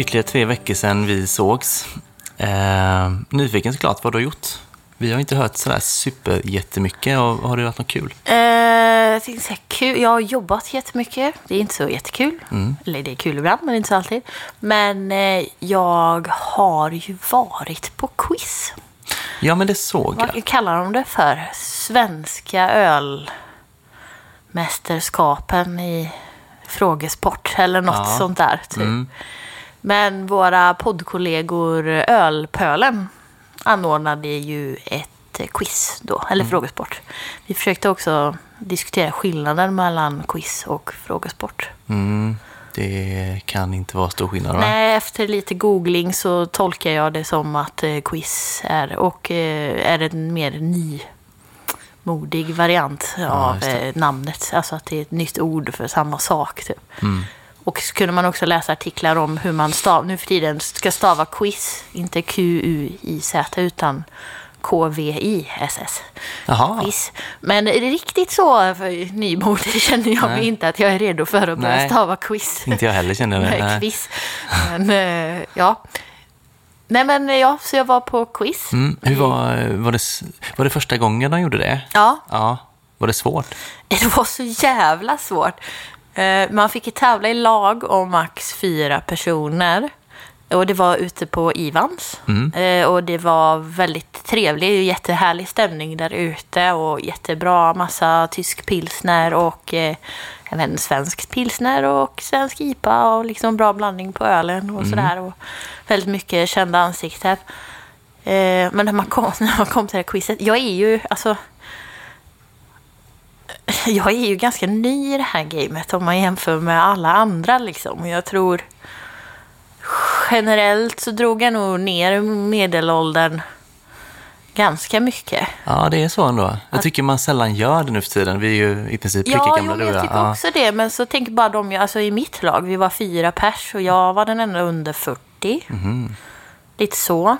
ytterligare tre veckor sedan vi sågs. Eh, nyfiken såklart vad du har gjort. Vi har inte hört sådär super jättemycket. Och har det varit något kul? Eh, jag säga kul. Jag har jobbat jättemycket. Det är inte så jättekul. Mm. Eller det är kul ibland, men inte så alltid. Men eh, jag har ju varit på quiz. Ja, men det såg jag. Vad kallar de det för? Svenska ölmästerskapen i frågesport eller något Ja. sånt där. Typ. Mm. Men våra poddkollegor Ölpölen anordnade ju ett quiz då, eller Mm. frågesport. Vi försökte också diskutera skillnaden mellan quiz och frågesport. Mm, det kan inte vara stor skillnad, va? Nej, efter lite googling så tolkar jag det som att eh, quiz är, och, eh, är en mer nymodig variant av just det. eh, namnet. Alltså att det är ett nytt ord för samma sak. Typ. Mm. Och så kunde man också läsa artiklar om hur man stav, nu för tiden ska stava quiz, inte Q-U-I-Z utan K-V-I-S-S. Jaha, Quiz. Men riktigt så nymodig känner jag mig inte att jag är redo för att börja stava quiz. inte jag heller känner. Nej, Nej. quiz. Men eh, ja. Nej men ja, så jag var på quiz. Mm, hur var, var, det, var det första gången de gjorde det? Ja, Ja. Var det svårt? det var så jävla svårt. Eh, Man fick ju tävla i lag om max fyra personer. Och det var ute på Ivans. Mm. Eh, Och det var väldigt trevlig, jättehärlig stämning där ute. Och jättebra massa tysk pilsner och eh, även svensk pilsner och svensk IPA. Och liksom bra blandning på ölen och sådär. Och väldigt mycket kända ansikten. Eh, Men när man kom, när man kom till det här quizet, jag är ju, alltså jag är ju ganska ny i det här gamet om man jämför med alla andra liksom. Jag tror generellt så drog jag nog ner medelåldern ganska mycket. Ja, det är så ändå. Jag tycker man sällan gör det nu för tiden. Vi är ju i princip lika Ja, gamla du och jag tycker Ja. också det. Men så tänker bara de, alltså i mitt lag, vi var fyra pers och jag var den enda under 40. Mhm. Lite så.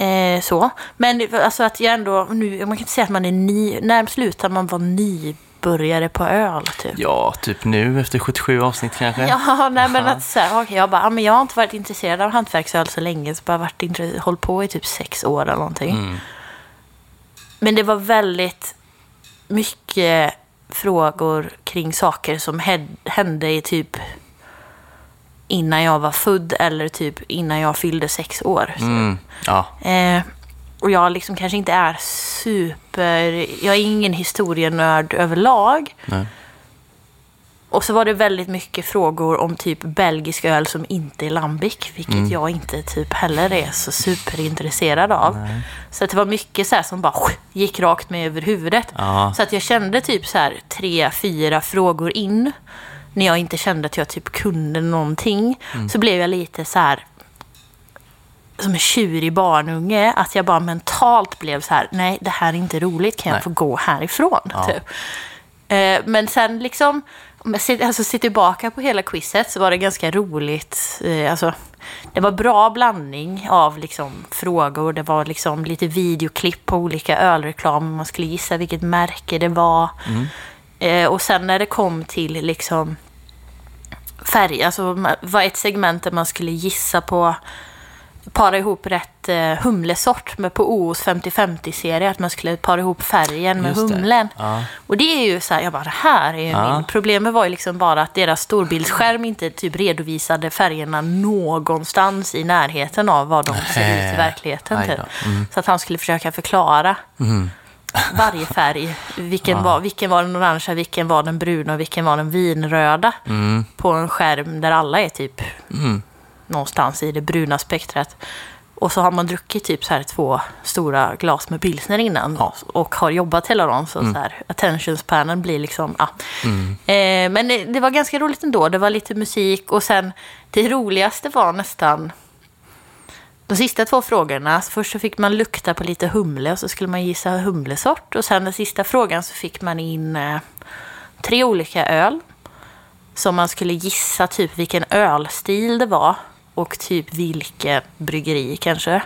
Eh, så. Men alltså att jag ändå, nu, man kan inte säga att man är ny, när slutar man vara nybörjare på öl typ? Ja, typ nu efter 77 avsnitt kanske. Ja, nej men att så här, okej, jag bara, ja, men jag har inte varit intresserad av hantverksöl så länge, så bara varit intre- hållit på i typ sex år eller någonting. Mm. Men det var väldigt mycket frågor kring saker som hände i typ innan jag var född eller typ innan jag fyllde sex år. Så. Mm. Ja, Eh, och jag liksom kanske inte är super... Jag är ingen historienörd överlag. nej. Och så var det väldigt mycket frågor om typ belgisk öl som inte är lambic, vilket Mm. jag inte typ heller är så superintresserad av. Så att det var mycket så här som bara gick rakt med över huvudet. Ja. Så att jag kände typ så här tre, fyra frågor in, när jag inte kände att jag typ kunde någonting, Mm. så blev jag lite så här som en tjurig barnunge, att jag bara mentalt blev så här, nej det här är inte roligt, kan jag Nej. få gå härifrån? Ja. Typ. Eh, men sen liksom, om jag ser, alltså, ser tillbaka på hela quizet så var det ganska roligt. Eh, alltså, det var bra blandning av liksom, frågor. Det var liksom lite videoklipp på olika ölreklam. Man skulle gissa vilket märke det var. Eh, och sen när det kom till liksom färg, alltså var ett segment där man skulle gissa på para ihop rätt eh, humlesort med på O's 50-50-serie. Att man skulle para ihop färgen med Just det. humlen. Ja. Och det är ju så här, jag bara, det här är ju Ja. min... Problemet var ju liksom bara att deras storbildsskärm inte typ redovisade färgerna någonstans i närheten av vad de ser ut i verkligheten. Typ. Mm. Så att han skulle försöka förklara varje färg. Vilken, var, vilken var den orangea, vilken var den bruna och vilken var den vinröda. Mm. På en skärm där alla är typ Mm. någonstans i det bruna spektrat. Och så har man druckit typ så här två stora glas med pilsner innan Ja. och har jobbat hela dagen. Så, så här, attention spanen blir liksom, ja. Mm. Eh, men det, det var ganska roligt ändå. Det var lite musik och sen det roligaste var nästan de sista två frågorna. Först så fick man lukta på lite humle och så skulle man gissa humlesort. Och sen den sista frågan så fick man in eh, tre olika öl. Som man skulle gissa typ vilken ölstil det var. Och typ vilket bryggeri kanske.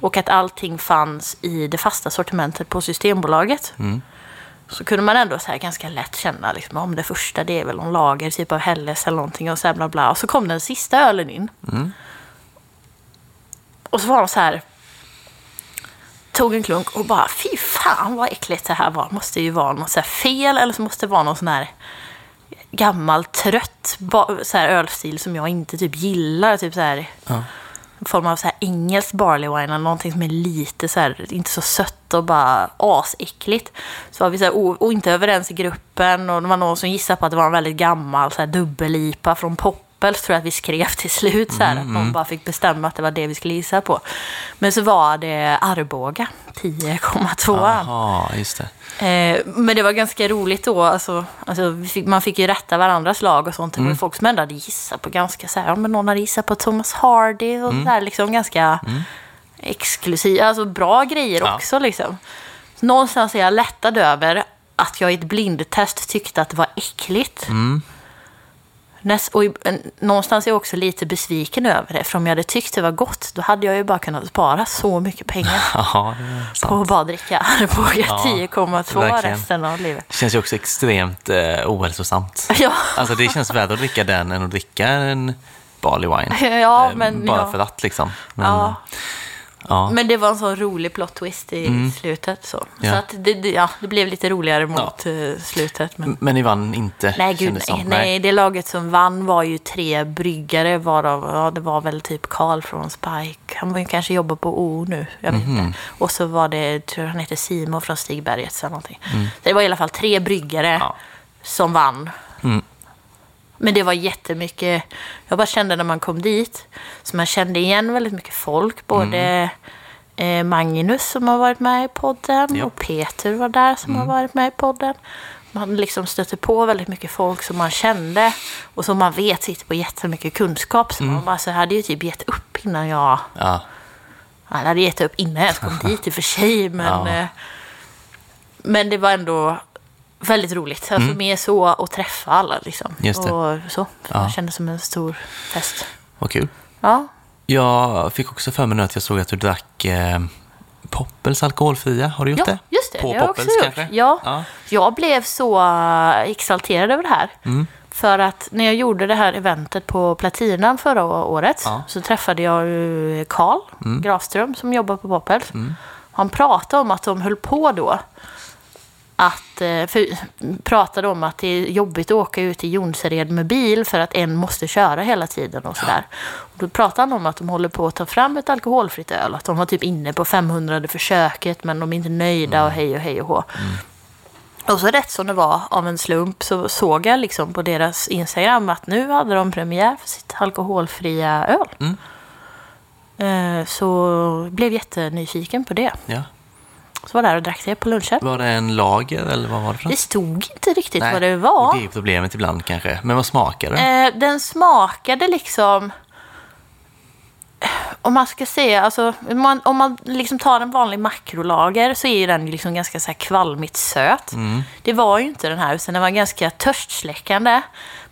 Och att allting fanns i det fasta sortimentet på Systembolaget. Så kunde man ändå så ganska lätt känna liksom, om det första det är väl någon lager, typ av Helles eller någonting och så här bla bla. Och så kom den sista ölen in. Och så var de så här, tog en klunk och bara fy fan vad äckligt det här var. Måste ju vara något så fel eller så måste det vara någon sån här gammal trött så här ölstil som jag inte typ gillar. Typ så här, en form av så här engelsk barley wine eller någonting som är lite så här, inte så sött och bara asäckligt. Så var vi så här, och inte överens i gruppen och det var någon som gissade på att det var en väldigt gammal så här, dubbel-IPA från Poppels tror jag att vi skrev till slut. Så här, Att någon bara fick bestämma att det var det vi skulle gissa på. Men så var det Arboga, 10,2. Jaha, just det. Eh, men det var ganska roligt då. Alltså, alltså, fick, man fick ju rätta varandras lag och sånt. Det var ju folk som ändå hade gissat på ganska så här, ja, men någon hade gissat på Thomas Hardy och mm. där liksom ganska exklusiva, alltså bra grejer Ja. också liksom. Någonstans är jag lättad över att jag i ett blindtest tyckte att det var äckligt. Näst, och i, någonstans är jag också lite besviken över det. För om jag hade tyckt det var gott, då hade jag ju bara kunnat spara så mycket pengar Ja, på att bara dricka Arboga Ja, 10,2 verkligen. resten av livet. Det känns ju också extremt eh, ohälsosamt. Ja, Alltså det känns värre att dricka den än att dricka en barley wine. ja Eh, men, Bara ja. för att liksom. Men, Ja. Ja. men det var en sån rolig plot twist i slutet. Så, så Ja. att det, ja, det blev lite roligare mot eh, slutet. Men... Men ni vann inte? Nej, gud nej, som. nej. Det laget som vann var ju tre bryggare varav, ja det var väl typ Karl från Spike. Han var ju kanske jobbar på O nu, jag vet Mhm. inte. Och så var det, tror han heter Simon från Stigberget eller någonting. Mm. Så det var i alla fall tre bryggare Ja. som vann. Mm. Men det var jättemycket, jag bara kände när man kom dit, så man kände igen väldigt mycket folk. Både eh, Magnus som har varit med i podden Ja. Mm. och Peter var där som har varit med i podden. Man liksom stötte på väldigt mycket folk som man kände och som man vet sitter på jättemycket kunskap. Så Mm. man bara, så hade ju typ gett upp innan jag... Ja. Jag hade gett upp innan jag ens kom dit i och för sig, men... Ja. Eh, men det var ändå väldigt roligt. Alltså mer så att träffa alla liksom. Mm. Just det. Och så. Ja. Jag kände som en stor fest. Vad kul. Ja. Jag fick också för mig nu att jag såg att du drack eh, Poppels alkoholfria. Har du gjort Ja, det? just det. På det har jag också Poppels gjort. kanske? Ja. Ja. Jag blev så eh, exalterad över det här. Mm. För att när jag gjorde det här eventet på Platinan förra året Ja. Mm. så träffade jag Karl Grafström som jobbar på Poppels. Han pratade om att de höll på då att, eh, för, pratade om att det är jobbigt att åka ut i Jonsered med bil för att en måste köra hela tiden och sådär. Och då pratade han om att de håller på att ta fram ett alkoholfritt öl. Att de var typ inne på 500 försöket men de är inte nöjda och hej och hej och hå. Och så rätt som det var av en slump så såg jag liksom på deras Instagram att nu hade de premiär för sitt alkoholfria öl. Mm. Eh, Så blev jättenyfiken på det. Ja. Så var där och drack det på lunchen. Var det en lager eller vad var det för Det stod inte riktigt Nej, vad det var. Det är problemet ibland kanske. Men vad smakar det? Eh, den smakade liksom... Om man ska säga, alltså, om man, om man liksom tar en vanlig makrolager så är ju den liksom ganska så här kvalmigt söt. Det var ju inte den här, utan den var ganska törstsläckande.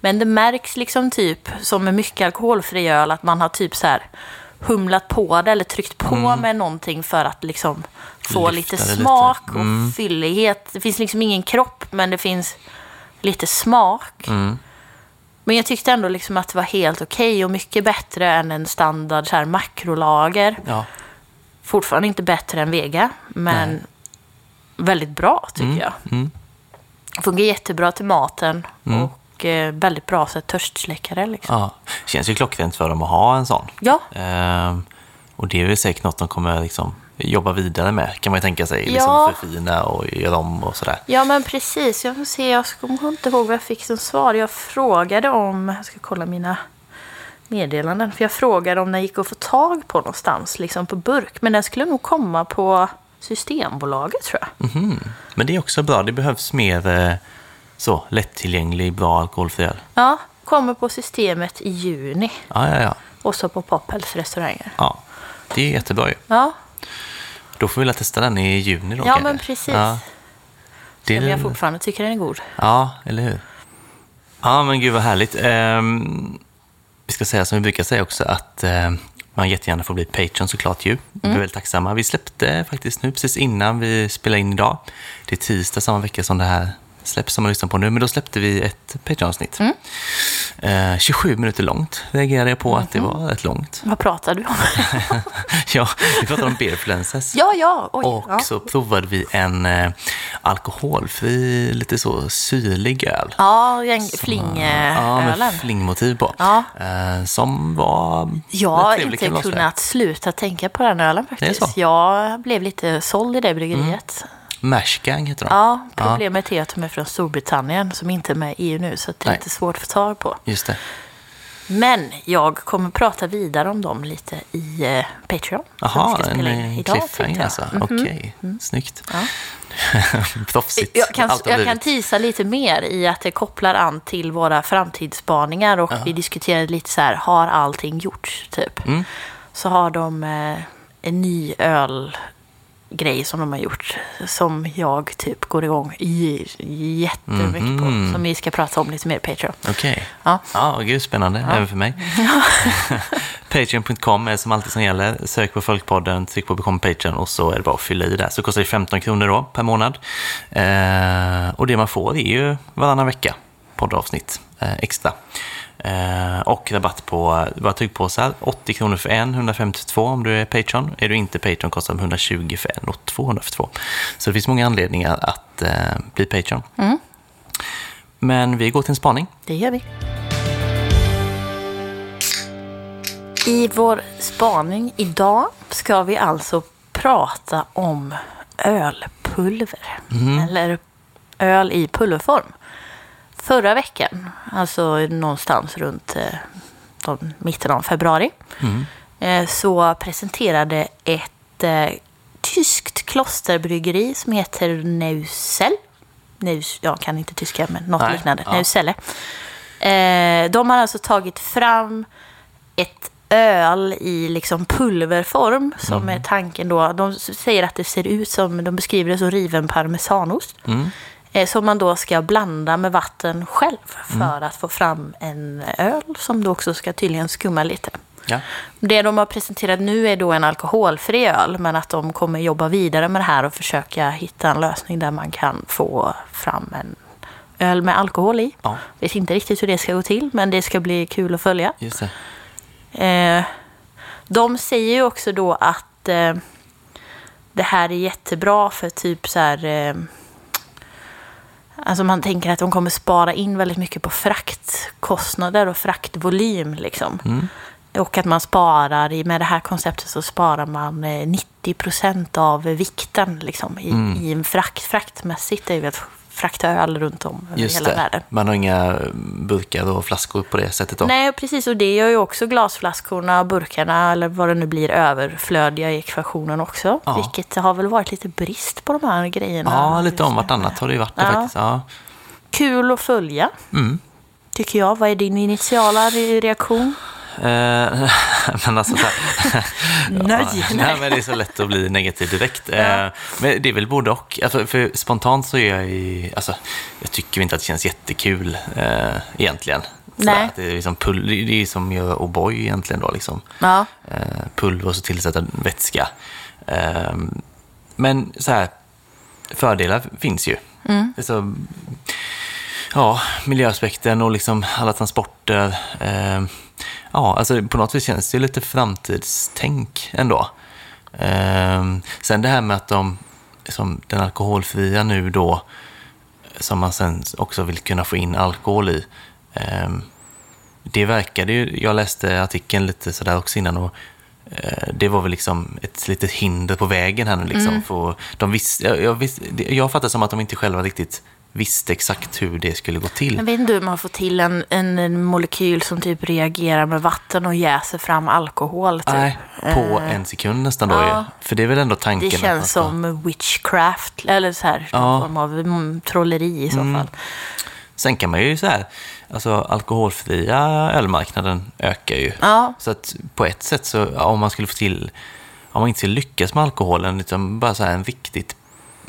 Men det märks liksom typ, som med mycket alkoholfri öl, att man har typ så här humlat på det eller tryckt på med någonting för att liksom få Lyfta lite det lite. smak och fyllighet. Det finns liksom ingen kropp, men det finns lite smak. Men jag tyckte ändå liksom att det var helt okej och mycket bättre än en standard så här makrolager. Ja. Fortfarande inte bättre än Vega, men väldigt bra tycker jag. Mm. Funkar jättebra till maten och eh, väldigt bra så törstsläckare. Liksom. ja. Känns ju klockrent för dem att ha en sån. Ja, Ehm, och det är väl säkert något de kommer liksom jobba vidare med, kan man ju tänka sig. Liksom Ja. förfina och göra om och sådär. ja, men precis. Jag får se, jag kommer inte ihåg vad jag fick som svar. Jag frågade om, jag ska kolla mina meddelanden, för jag frågade om den gick att få tag på någonstans, liksom på burk. Men den skulle nog komma på Systembolaget tror jag. Mhm. Men det är också bra, det behövs mer eh, så lättillgänglig, bra alkoholfri öl. Ja, kommer på systemet i juni. Ja, ja, ja. Och så på Poppels restauranger. ja. Det är jättebra ju. Ja, Då får vi väl testa den i juni då ja kanske. men precis. Ja, det Men jag fortfarande tycker den är god. ja, eller hur? Ja, men gud vad härligt. Ehm, vi ska säga som vi brukar säga också att eh, man jättegärna får bli Patreon såklart ju. Vi är väldigt tacksamma. Vi släppte faktiskt nu precis innan vi spelade in idag. Det är tisdag samma vecka som det här släpps som man lyssnar på nu, men då släppte vi ett Patreon-avsnitt. Eh, 27 minuter långt reagerade jag på att det var rätt långt. Vad pratar du om? ja, vi pratade om beer ja, ja. Oj, Och ja. så provade vi en eh, alkoholfri, lite så syrlig öl. Ja, Ja, flingölen. med flingmotiv på. Ja. Eh, som var Jag har inte kunnat sluta tänka på den ölen faktiskt. Mm. Jag blev lite såld i det bryggeriet. Mash Gang heter de. Ja, problemet är att de är från Storbritannien som inte är med i EU nu så det är Nej. lite svårt att få tag på. Just det. Men jag kommer prata vidare om dem lite i eh, Patreon. Jaha, en cliffhanger alltså. Mhm. Okej, snyggt. Proffsigt. Jag kan, jag kan tisa lite mer i att det kopplar an till våra framtidsspaningar och vi diskuterade lite så här, har allting gjorts typ? Mm. Så har de eh, en ny ölgrej som de har gjort som jag typ går igång jättemycket Mhm. på. Som vi ska prata om lite mer i Patreon. Okej. Ja. Ja, gud spännande. Även för mig. Patreon.com är som alltid som gäller. Sök på Folkpodden, tryck på Become Patreon och så är det bara att fylla i där. Så kostar det 15 kronor då per månad. Eh, och det man får är ju varannan vecka poddavsnitt eh, extra. Eh, och rabatt på våra tygpåsar. 80 kronor för en, 152 om du är Patreon. Är du inte Patreon kostar de 120 för en och 200 för två. Så det finns många anledningar att eh, bli Patreon. Men vi går till en spaning. Det gör vi. I vår spaning idag ska vi alltså prata om ölpulver. Eller öl i pulverform. Förra veckan, alltså någonstans runt eh, mitten av februari, eh, så presenterade ett eh, tyskt klosterbryggeri som heter Neusel. Neus, jag kan inte tyska, men något Nej, liknande. ja. Neuselle. Eh, de har alltså tagit fram ett öl i liksom pulverform som är tanken då. De säger att det ser ut som, de beskriver det som riven parmesanost. Eh, som man då ska blanda med vatten själv för att få fram en öl som då också ska tydligen skumma lite. Ja. Det de har presenterat nu är då en alkoholfri öl, men att de kommer jobba vidare med det här och försöka hitta en lösning där man kan få fram en öl med alkohol i. Ja. Vet inte riktigt hur det ska gå till, men det ska bli kul att följa. Just det. Eh, de säger ju också då att eh, det här är jättebra för typ så här... Eh, alltså man tänker att de kommer spara in väldigt mycket på fraktkostnader och fraktvolym liksom. Och att man sparar, i- med det här konceptet så sparar man eh, 90 procent av vikten liksom, i, i en frakt. Fraktmässigt är ju att frakta öl runt om över Just hela det. världen. Man har inga burkar och flaskor på det sättet då? Nej, precis. Och det gör ju också glasflaskorna, burkarna eller vad det nu blir överflödiga i ekvationen också. Ja. Vilket har väl varit lite brist på de här grejerna. Ja, lite om vartannat har det ju varit det Ja. faktiskt. Ja. Kul att följa, Mm. tycker jag. Vad är din initiala re- reaktion? Eh, men alltså så här, Nej. Ja, nej, men det är så lätt att bli negativ direkt. Eh, men det är väl både och. Alltså, för spontant så är jag i, alltså, jag tycker inte att det känns jättekul eh, egentligen. Sådär, Nej. Det är, liksom pull, det är som att göra O'boy egentligen då. Liksom. Ja. eh, pulver och så tillsätta vätska. Eh, men så här, fördelar finns ju. Alltså, ja, miljöaspekten och liksom alla transporter. Ja, alltså på något vis känns det ju lite framtidstänk ändå. Eh, sen det här med att de, som den alkoholfria nu då, som man sen också vill kunna få in alkohol i. Eh, det verkade ju, jag läste artikeln lite sådär också innan och eh, det var väl liksom ett litet hinder på vägen här nu liksom. För de visste, jag, jag, visste, det- jag fattar som att de inte själva riktigt visste exakt hur det skulle gå till. Jag vet inte hur man får till en, en, molekyl som typ reagerar med vatten och jäser fram alkohol. Typ. Nej, på en sekund nästan då ja. ju. För det är väl ändå tanken. Det känns ska- som witchcraft, eller så här, någon Ja. form av mm, trolleri i så fall. Sen kan man ju så här, alltså alkoholfria ölmarknaden ökar ju. Ja. Så att på ett sätt så, om man skulle få till, om man inte lyckas med alkoholen, utan bara så här en riktigt,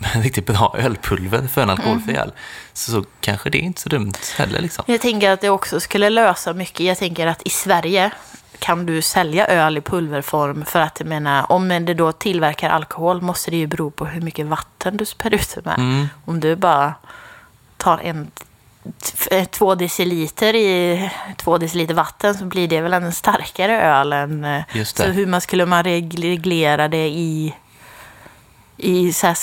riktigt bra ölpulver för en alkoholfri Mm. öl, så, så kanske det är inte så dumt heller liksom. Jag tänker att det också skulle lösa mycket. Jag tänker att i Sverige kan du sälja öl i pulverform? För att jag menar, om det då tillverkar alkohol måste det ju bero på hur mycket vatten du spär ut med. Mm. Om du bara tar en två deciliter i två deciliter vatten så blir det väl en starkare öl än... Så hur man skulle man reg- reglera det i, i så här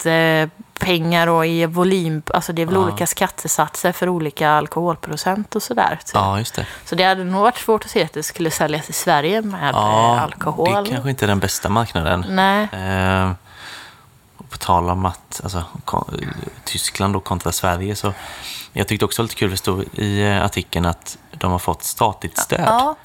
skattepengar och i volym, alltså det är väl Ja. olika skattesatser för olika alkoholprocent och sådär. typ. Ja, just det. Så det hade nog varit svårt att se att det skulle säljas i Sverige med eh, Ja, alkohol. det kanske inte är den bästa marknaden. Nej. Eh, på tal om att, alltså, Tyskland och kontra Sverige så jag tyckte också det var lite kul, det stod i eh, artikeln att de har fått statligt stöd. Ja, Eh,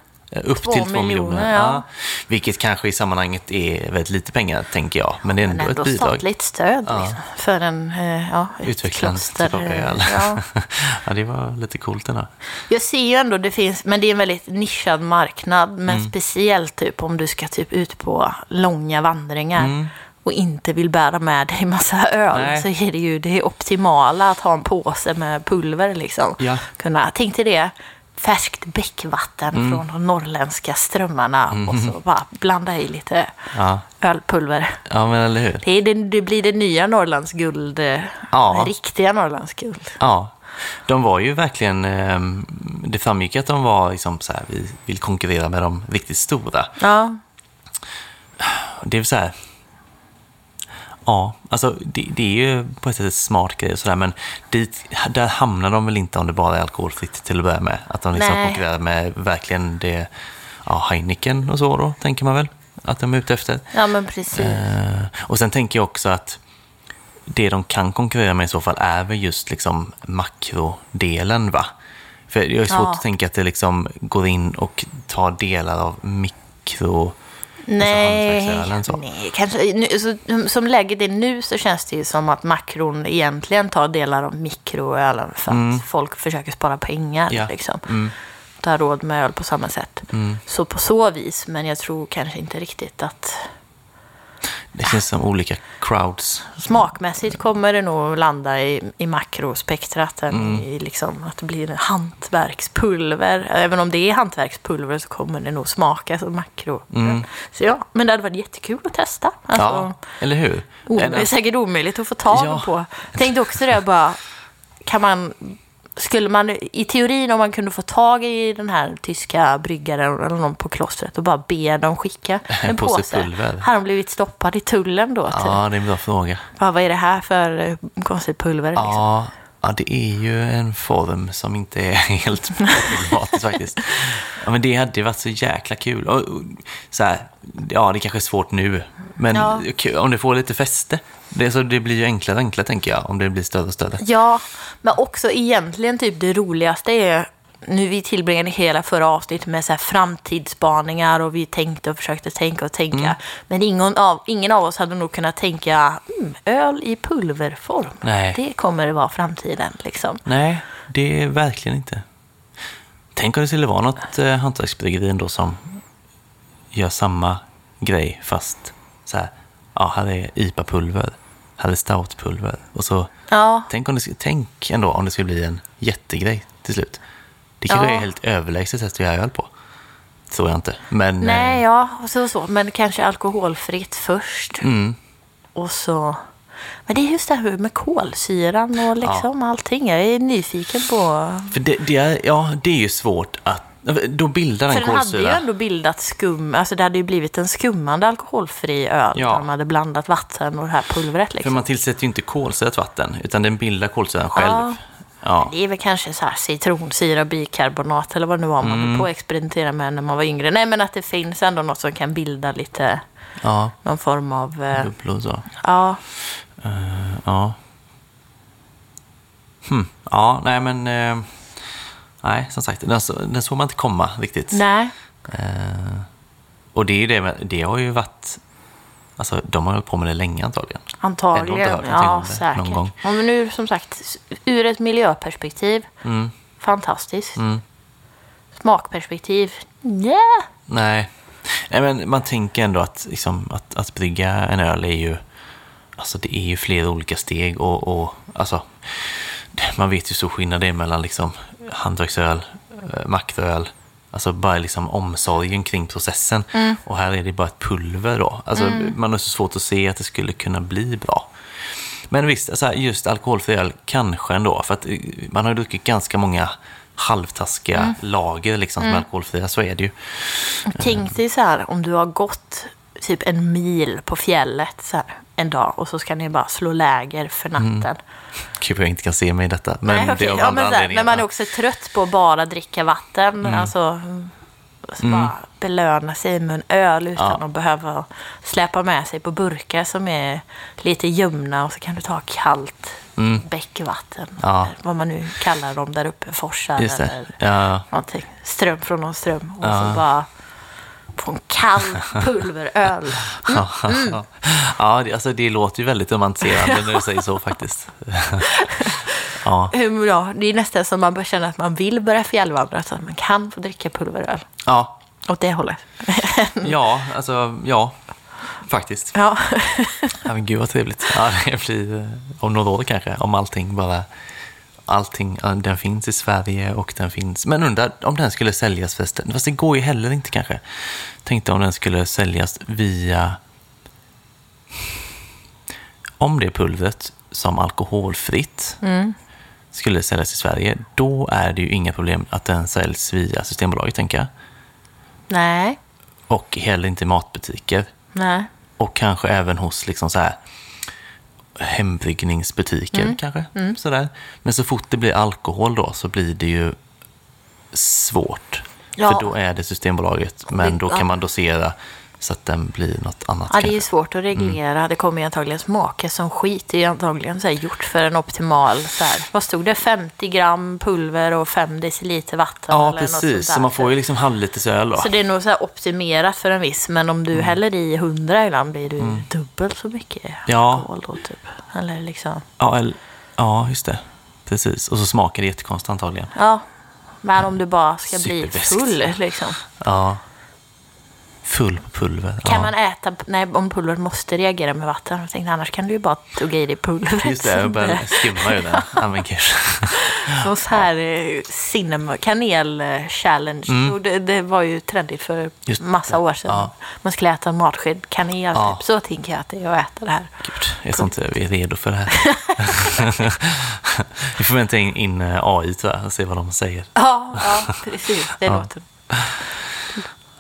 Upp två till två miljoner. miljoner, ja. Vilket kanske i sammanhanget är väldigt lite pengar, tänker jag. Men det är men ändå, ändå ett bidrag. statligt stöd Ja. liksom, för en, eh, ja, ett Utvecklarens kloster. tillbaka eh. Ja. ja, det var lite coolt ändå. Jag ser ju ändå det finns, men det är en väldigt nischad marknad. Men Mm. speciellt typ om du ska typ ut på långa vandringar Mm. och inte vill bära med dig massa öl. Nej. Så är det ju det optimala att ha en påse med pulver liksom. Ja. Kunna, tänk dig det. Färskt bäckvatten Mm. från de norrländska strömmarna och så bara blanda i lite Ja, ölpulver. ja men eller hur? Det, det, det blir det nya Norrlandsguld. eh, Ja. Riktiga Norrlandsguld. Ja, de var ju verkligen, eh, det framgick att de var liksom så här, vi vill konkurrera med de riktigt stora. Ja, Det är så här, ja, alltså det, det är ju på ett sätt ett smart grej och sådär, men dit, där hamnar de väl inte om det bara är alkoholfritt till att börja med. Att de liksom Nej. konkurrerar med verkligen det, ja, Heineken och så då, tänker man väl, att de är ute efter. ja men precis. Eh, och sen tänker jag också att det de kan konkurrera med i så fall är väl just liksom makrodelen va? För jag är svårt Ja. att tänka att det liksom går in och tar delar av mikro... Nej, hantverksölen så. nej kanske, nu, så, som läget är nu så känns det ju som att makron egentligen tar delar av mikroölen för att folk försöker spara pengar. Mm. Ja. Liksom. Mm. Ta råd med öl på samma sätt. Mm. Så på så vis, men jag tror kanske inte riktigt att... Det känns som olika crowds. Smakmässigt kommer det nog landa i, i makrospektrat Mm. i liksom att det blir hantverkspulver. Även om det är hantverkspulver så kommer det nog smaka som makro. Mm. Så ja, men det hade varit jättekul att testa. Alltså, Ja, eller hur? Det är säkert omöjligt att få tag Ja. på. Jag tänkte också det bara, kan man, skulle man i teorin om man kunde få tag i den här tyska bryggaren eller någon på klostret och bara be dem skicka en påse påse. pulver. Har de blivit stoppad i tullen då? Typ? Ja, det är en bra fråga. Bara, vad är det här för eh, konstigt pulver? Liksom? Ja, ja, det är ju en form som inte är helt problematisk faktiskt. Ja, men det hade varit så jäkla kul. Och, och, så här, ja, det kanske är svårt nu, men Ja. om det får lite fäste. Det, så det blir ju enklare och enklare, tänker jag, om det blir större och större. Ja, men också egentligen typ det roligaste är nu vi tillbringade hela förra avsnittet med så här framtidsspaningar och vi tänkte och försökte tänka och tänka. Mm. Men ingen av, ingen av oss hade nog kunnat tänka mm, öl i pulverform. Nej. Det kommer vara framtiden liksom. Nej, det är verkligen inte. Tänk om det skulle vara något eh, hantverksbryggeri ändå som gör samma grej fast så här, ja, här är IPA-pulver, här är stoutpulver och så Ja, Tänk, om det, tänk ändå om det skulle bli en jättegrej till slut. Det kanske Ja. är helt överlägset sätt att göra öl på. Tror jag inte. Men, nej, eh, ja, och så, så. Men kanske alkoholfritt först. Mm, Och så... Men det är just det här med kolsyran och liksom allting. Jag är nyfiken på... för det, det, är, ja, det är ju svårt att... Då bildar För den den hade ju kolsyra. ändå bildat skum, alltså det hade ju blivit en skummande alkoholfri öl. Ja. De hade blandat vatten och det här pulvret För liksom. man tillsätter ju inte kolsyrat vatten, utan den bildar kolsyran själv. Ja. Ja. Det är väl kanske så här citronsyra, bikarbonat eller vad det nu var man Mm. på att experimentera med när man var yngre. Nej men att det finns ändå något som kan bilda lite, Ja, någon form av... Eh, bubblor så. ja, Eh, ja. Hm. Ja, nej men... eh, nej, som sagt, den, den såg man inte komma riktigt. nej. Eh, och det, är ju det, det har ju varit... Alltså, de har hållit på med det länge antagligen. Antagligen. Inte hört Ja, om det säkert. någon gång. Vi nu som sagt, ur ett miljöperspektiv, Mm, fantastiskt. mm. Smakperspektiv, nja. Nej. Nej, men man tänker ändå att, liksom, att, att brygga en öl är ju... Alltså det är ju flera olika steg och, och alltså... Man vet ju så skillnad det är mellan liksom hantverksöl, eh, makroöl, Alltså bara liksom omsorgen kring processen. Och här är det bara ett pulver då. Alltså man har så svårt att se att det skulle kunna bli bra. Men visst, alltså just alkoholfri öl kanske ändå. För att eh, man har ju druckit ganska många halvtaskiga lager liksom, som är alkoholfria. Så är det ju. Tänk dig så här om du har gått typ en mil på fjället så här, en dag och så ska ni bara slå läger för natten. Gud, jag inte kan se mig i detta. Mm. Men Nej, det okej. är av ja, andra men anledningar. när man är också trött på att bara dricka vatten. Alltså, mm, så bara belöna sig med en öl utan Ja. att behöva släpa med sig på burkar som är lite ljumna och så kan du ta kallt bäckvatten. Mm. Ja. Eller vad man nu kallar dem där uppe, forsar det. eller Ja, någonting. Ström från någon ström. Och Ja. så bara få en kall pulveröl. ja det, alltså, det låter ju väldigt romantiserande när du säger så faktiskt. ja. Ja, det är nästan som man börjar känna att man vill börja fjällvandra så att man kan få dricka pulveröl. Ja. Åt det hållet. ja, alltså ja, faktiskt. ja. Ja, men gud vad trevligt. Ja, det blir eh, om några år kanske, om allting bara... Allting, den finns i Sverige och den finns... Men undrar om den skulle säljas förresten. Fast det går ju heller inte kanske. Tänkte om den skulle säljas via... Om det pulvret som alkoholfritt skulle säljas i Sverige, då är det ju inga problem att den säljs via Systembolaget, tänker jag. Nej, Och heller inte i matbutiker. nej. Och kanske även hos liksom så här hembryggningsbutiker Mm. kanske. Sådär. Men så fort det blir alkohol då så blir det ju svårt. Ja. För då är det Systembolaget, men då kan man dosera så att den blir något annat. Ja, det är ju svårt att reglera. Det kommer ju antagligen smaka som skit. Det är ju antagligen så gjort för en optimal, så här, vad stod det, 50 gram pulver och 5 deciliter vatten? Ja, precis. Så man får ju liksom halvliters öl då. Så det är nog så optimerat för en viss, men om du häller i 100 ibland blir det ju dubbelt så mycket Mm. Ja. alkohol då typ. Eller liksom, Ja, eller, ja, just det. Precis. Och så smakar det jättekonstigt antagligen. ja. Men om du bara ska bli full liksom. Ja. Full på pulver. Kan ja. man äta, nej om pulvret måste reagera med vatten. Jag tänkte, annars kan du ju bara tugga i dig pulvret. Just det, jag börjar skumma ur den. Ja, men. Som så här eh, cinnamon, kanel-challenge. Och Det, det var ju trendigt för Mm. Just massa det. år sedan. Ja. Man skulle äta en matsked kanel. Ja. Typ. Så tänker jag att det är att äta det här. Gud, jag tror inte vi är redo för det här. vi får vänta in, in eh, AI jag och se vad de säger. Ja, ja precis. Det Ja. låter...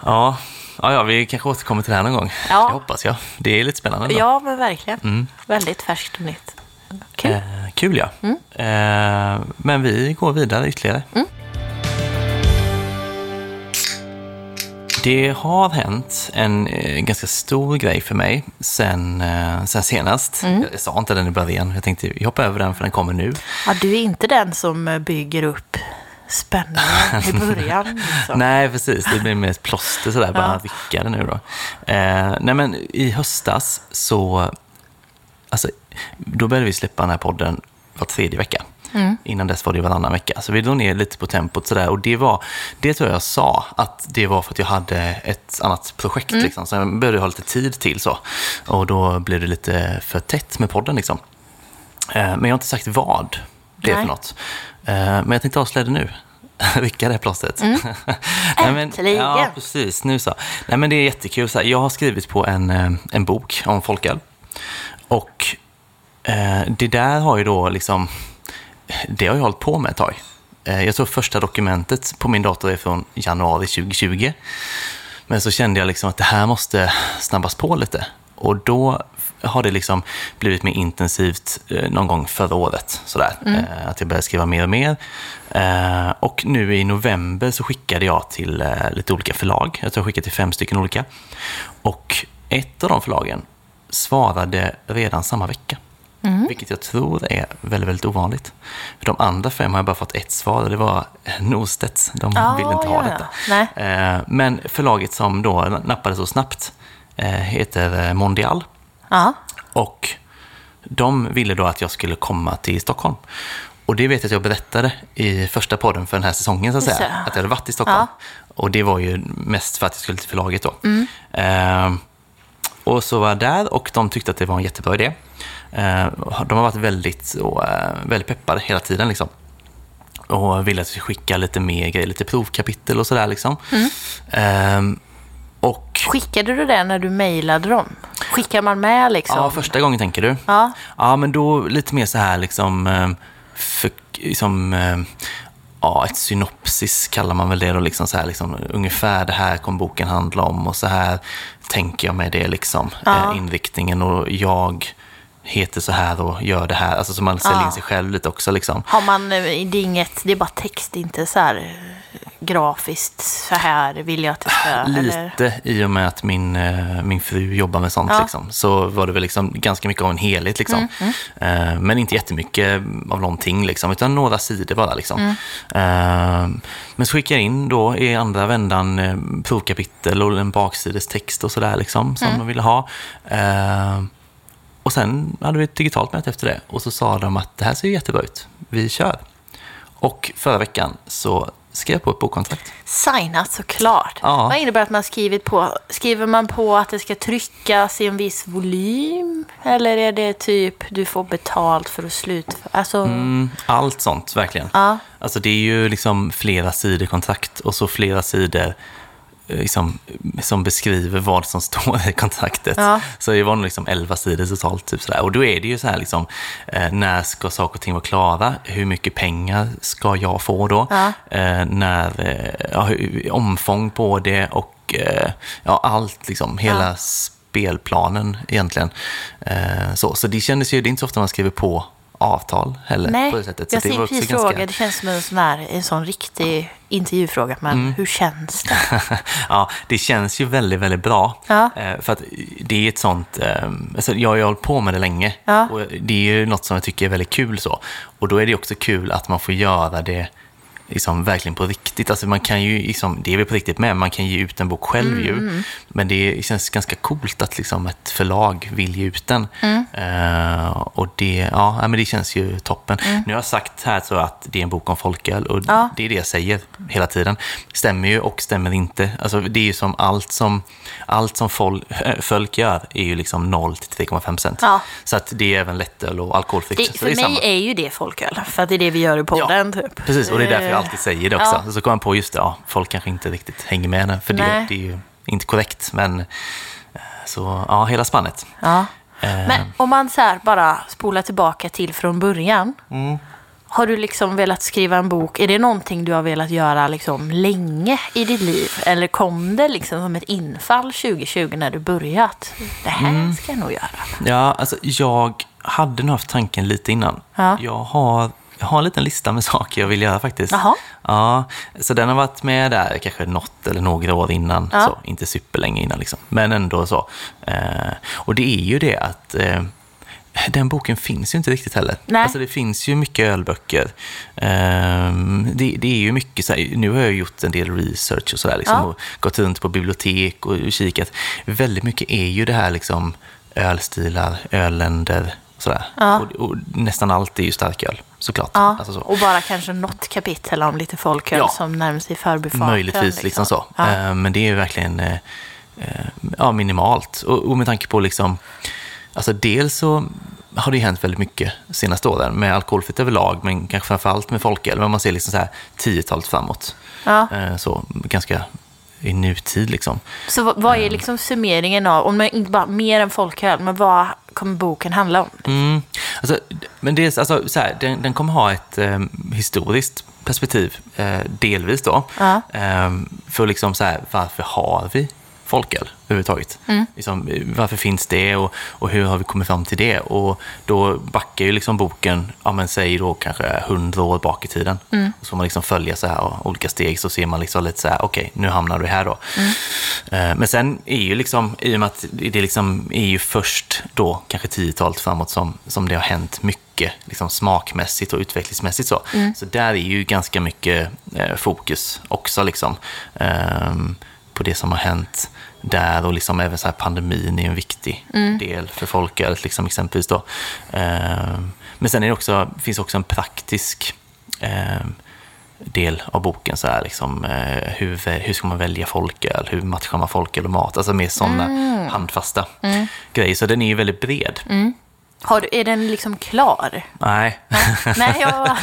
Ja, ja, ja vi kanske återkommer till det här någon gång. Ja. Det hoppas jag. Det är lite spännande. ändå. Ja, men verkligen. Mm. Väldigt färskt och nytt. Kul. Eh, kul ja. Mm. Eh, men vi går vidare ytterligare. Mm. Det har hänt en eh, ganska stor grej för mig sen, eh, sen senast. Mm. Jag, sa inte den i början. Jag tänkte vi hoppar över den för den kommer nu. Ja, du är inte den som bygger upp spänningen i början. Liksom. Nej, precis. Det blir mer ett plåster sådär, bara Ja. vicka det nu då. Eh, nej, men i höstas så... Alltså, då började vi släppa den här podden var tredje vecka. Innan dess var det varannan vecka. Så vi drog ner lite på tempot sådär. Och det var, det tror jag jag sa, att det var för att jag hade ett annat projekt liksom. Så jag behövde ha lite tid till så. Och då blev det lite för tätt med podden liksom. Eh, men jag har inte sagt vad det är för något. Eh, men jag tänkte avslöja det nu. Rycka det här plåstret. Nej, men, Äntligen. Ja, precis. Nu så. Nej, men det är jättekul. Så här, jag har skrivit på en, eh, en bok om folköl. Och eh, det där har ju då liksom... Det har jag hållit på med ett tag. Eh, jag tror första dokumentet på min dator är från januari 2020. Men så kände jag liksom att det här måste snabbas på lite. Och då har det liksom blivit mer intensivt eh, någon gång förra året. Sådär. Eh, att jag började skriva mer och mer. Eh, och nu i november så skickade jag till lite olika förlag. Jag tror jag skickade till fem stycken olika. Och ett av de förlagen svarade redan samma vecka. Vilket jag tror är väldigt, väldigt ovanligt. För de andra fem har jag bara fått ett svar och det var Norstedts. De Ja, ville inte ha ja, ja. detta. Eh, Men förlaget som då nappade så snabbt heter Mondial. Ja. Och de ville då att jag skulle komma till Stockholm. Och det vet jag att jag berättade i första podden för den här säsongen, så att säga. det. Att jag hade varit i Stockholm. Och det var ju mest för att jag skulle till förlaget då. Eh, och så var jag där och de tyckte att det var en jättebra idé. Eh, de har varit väldigt, så, eh, väldigt peppade hela tiden. Liksom. och ville att vi skulle skicka lite mer grejer, lite provkapitel och sådär liksom. Ehm, och Skickade du det när du mejlade dem? Skickar man med liksom? ja, första gången tänker du? Ja. Ja, men då lite mer så här liksom, eh, för, liksom eh, ja, ett synopsis kallar man väl det då, liksom så här, liksom, ungefär det här kommer boken handla om och så här tänker jag med det liksom, Ja. eh, inriktningen och jag heter så här och gör det här, alltså så man säljer Ja. in sig själv lite också liksom. Har man, det är inget, det är bara text, inte så här grafiskt, så här vill jag att det ska, eller? Lite i och med att min, eh, min fru jobbar med sånt Ja. liksom, så var det väl liksom ganska mycket av en helhet liksom. Mm, Eh, men inte jättemycket av någonting liksom, utan några sidor bara liksom. Mm. Eh, men så skickade jag in då i andra vändan provkapitel och en baksides text och sådär liksom, som Mm. de ville ha. Och sen hade vi ett digitalt möte efter det och så sa de att det här ser jättebra ut, vi kör. Och förra veckan så skrev på ett bokkontrakt. Signat såklart. Ja. Vad innebär att man skrivit på? Skriver man på att det ska tryckas i en viss volym? Eller är det typ du får betalt för att slutföra? Alltså, Mm, allt sånt, verkligen. Ja. Alltså det är ju liksom flera sidor kontrakt och så flera sidor liksom, som beskriver vad som står i kontraktet. Ja. Så det var nog liksom 11 sidor totalt. Typ sådär. Och då är det ju så här, liksom, eh, när ska saker och ting vara klara? Hur mycket pengar ska jag få då? Ja. Eh, när, eh, ja, omfång på det och eh, ja, allt, liksom, hela spelplanen egentligen. Eh, så, så det kändes ju, det är inte så ofta man skriver på avtal heller nej, på det sättet. Så jag tänkte precis ganska- fråga. Det känns som en sån, här, en sån riktig intervjufråga. Men Mm. hur känns det? ja, det känns ju väldigt, väldigt bra. Ja. Eh, För att det är ett sånt, eh, alltså jag har ju hållit på med det länge. Ja. Och det är ju något som jag tycker är väldigt kul så. Och då är det också kul att man får göra det liksom verkligen på riktigt. Alltså man kan ju, liksom, det är väl på riktigt med, man kan ge ut en bok själv ju. Men det känns ganska coolt att liksom ett förlag vill ge ut den. Eh, och det, ja, men det känns ju toppen. Nu har jag sagt här så att det är en bok om folköl och Ja. det är det jag säger hela tiden. Stämmer ju och stämmer inte. Alltså det är ju som allt som, allt som fol, folk gör är ju liksom 0 till 3,5 procent. Ja. Så att det är även lättöl och alkoholfritt. det, för mig samma. är ju det folköl. För att det är det vi gör i podden. Typ. Precis, och det är därför jag alltid säger det också. ja. Så kom man på just det, ja, folk kanske inte riktigt hänger med. där, För det, det är ju inte korrekt, men eh, så ja, hela spannet. Ja. Eh, Men om man så här bara spolar tillbaka till från början. Mm. Har du liksom velat skriva en bok? Är det någonting du har velat göra liksom länge i ditt liv? Eller kom det liksom som ett infall 2020 när du börjat? Det här Mm. ska jag nog göra. Ja, alltså jag hade nog haft tanken lite innan. Ja. Jag, har, jag har en liten lista med saker jag vill göra faktiskt. Jaha. Ja, så den har varit med där kanske något eller några år innan. Ja. Så, inte superlänge innan liksom. Men ändå så. Eh, och det är ju det att eh, den boken finns ju inte riktigt heller. Nej. Alltså det finns ju mycket ölböcker. Ehm, det, det är ju mycket så här, nu har jag gjort en del research och sådär liksom, Ja. och gått runt på bibliotek och kikat. Väldigt mycket är ju det här liksom ölstilar, ölländer och sådär. Ja. Och, och nästan allt är ju starköl, såklart. Ja. Alltså så. Och bara kanske något kapitel om lite folköl Ja. som närmar sig förbifarten. Möjligtvis liksom, så. Ja. Eh, Men det är ju verkligen eh, eh, ja, minimalt. Och, och med tanke på liksom, alltså dels så har det hänt väldigt mycket senaste åren med alkoholfritt överlag, men kanske framförallt med folköl. Men man ser liksom så här tiotalet framåt. Ja. Så ganska i nutid liksom. Så vad, är liksom summeringen av, om man inte bara mer än folköl, men vad kommer boken handla om? Mm. Alltså, men dels, alltså, så här, den, den kommer ha ett eh, historiskt perspektiv, eh, delvis då. Ja. Eh, för liksom så här, varför har vi folköl överhuvudtaget? Mm. Liksom, varför finns det och, och hur har vi kommit fram till det? Och då backar ju liksom boken, ja men säg då kanske hundra år bak i tiden. Mm. Och så får man liksom följa så här och olika steg så ser man liksom lite så här, okej, nu hamnar du här då. Eh, Men sen är ju liksom, i och med att det liksom är ju först då, kanske tiotalet framåt, som, som det har hänt mycket liksom smakmässigt och utvecklingsmässigt så. Så där är ju ganska mycket eh, fokus också liksom, ehm, på det som har hänt där och liksom även så här pandemin är en viktig del för folkölet liksom exempelvis då. Ehm, men sen är det också, finns också en praktisk ehm, del av boken. Så här, liksom, eh, hur, hur ska man välja folköl? Hur matchar man folköl och mat? Alltså mer sådana handfasta grejer. Så den är ju väldigt bred. Har du, är den liksom klar? Nej, Nej, jag,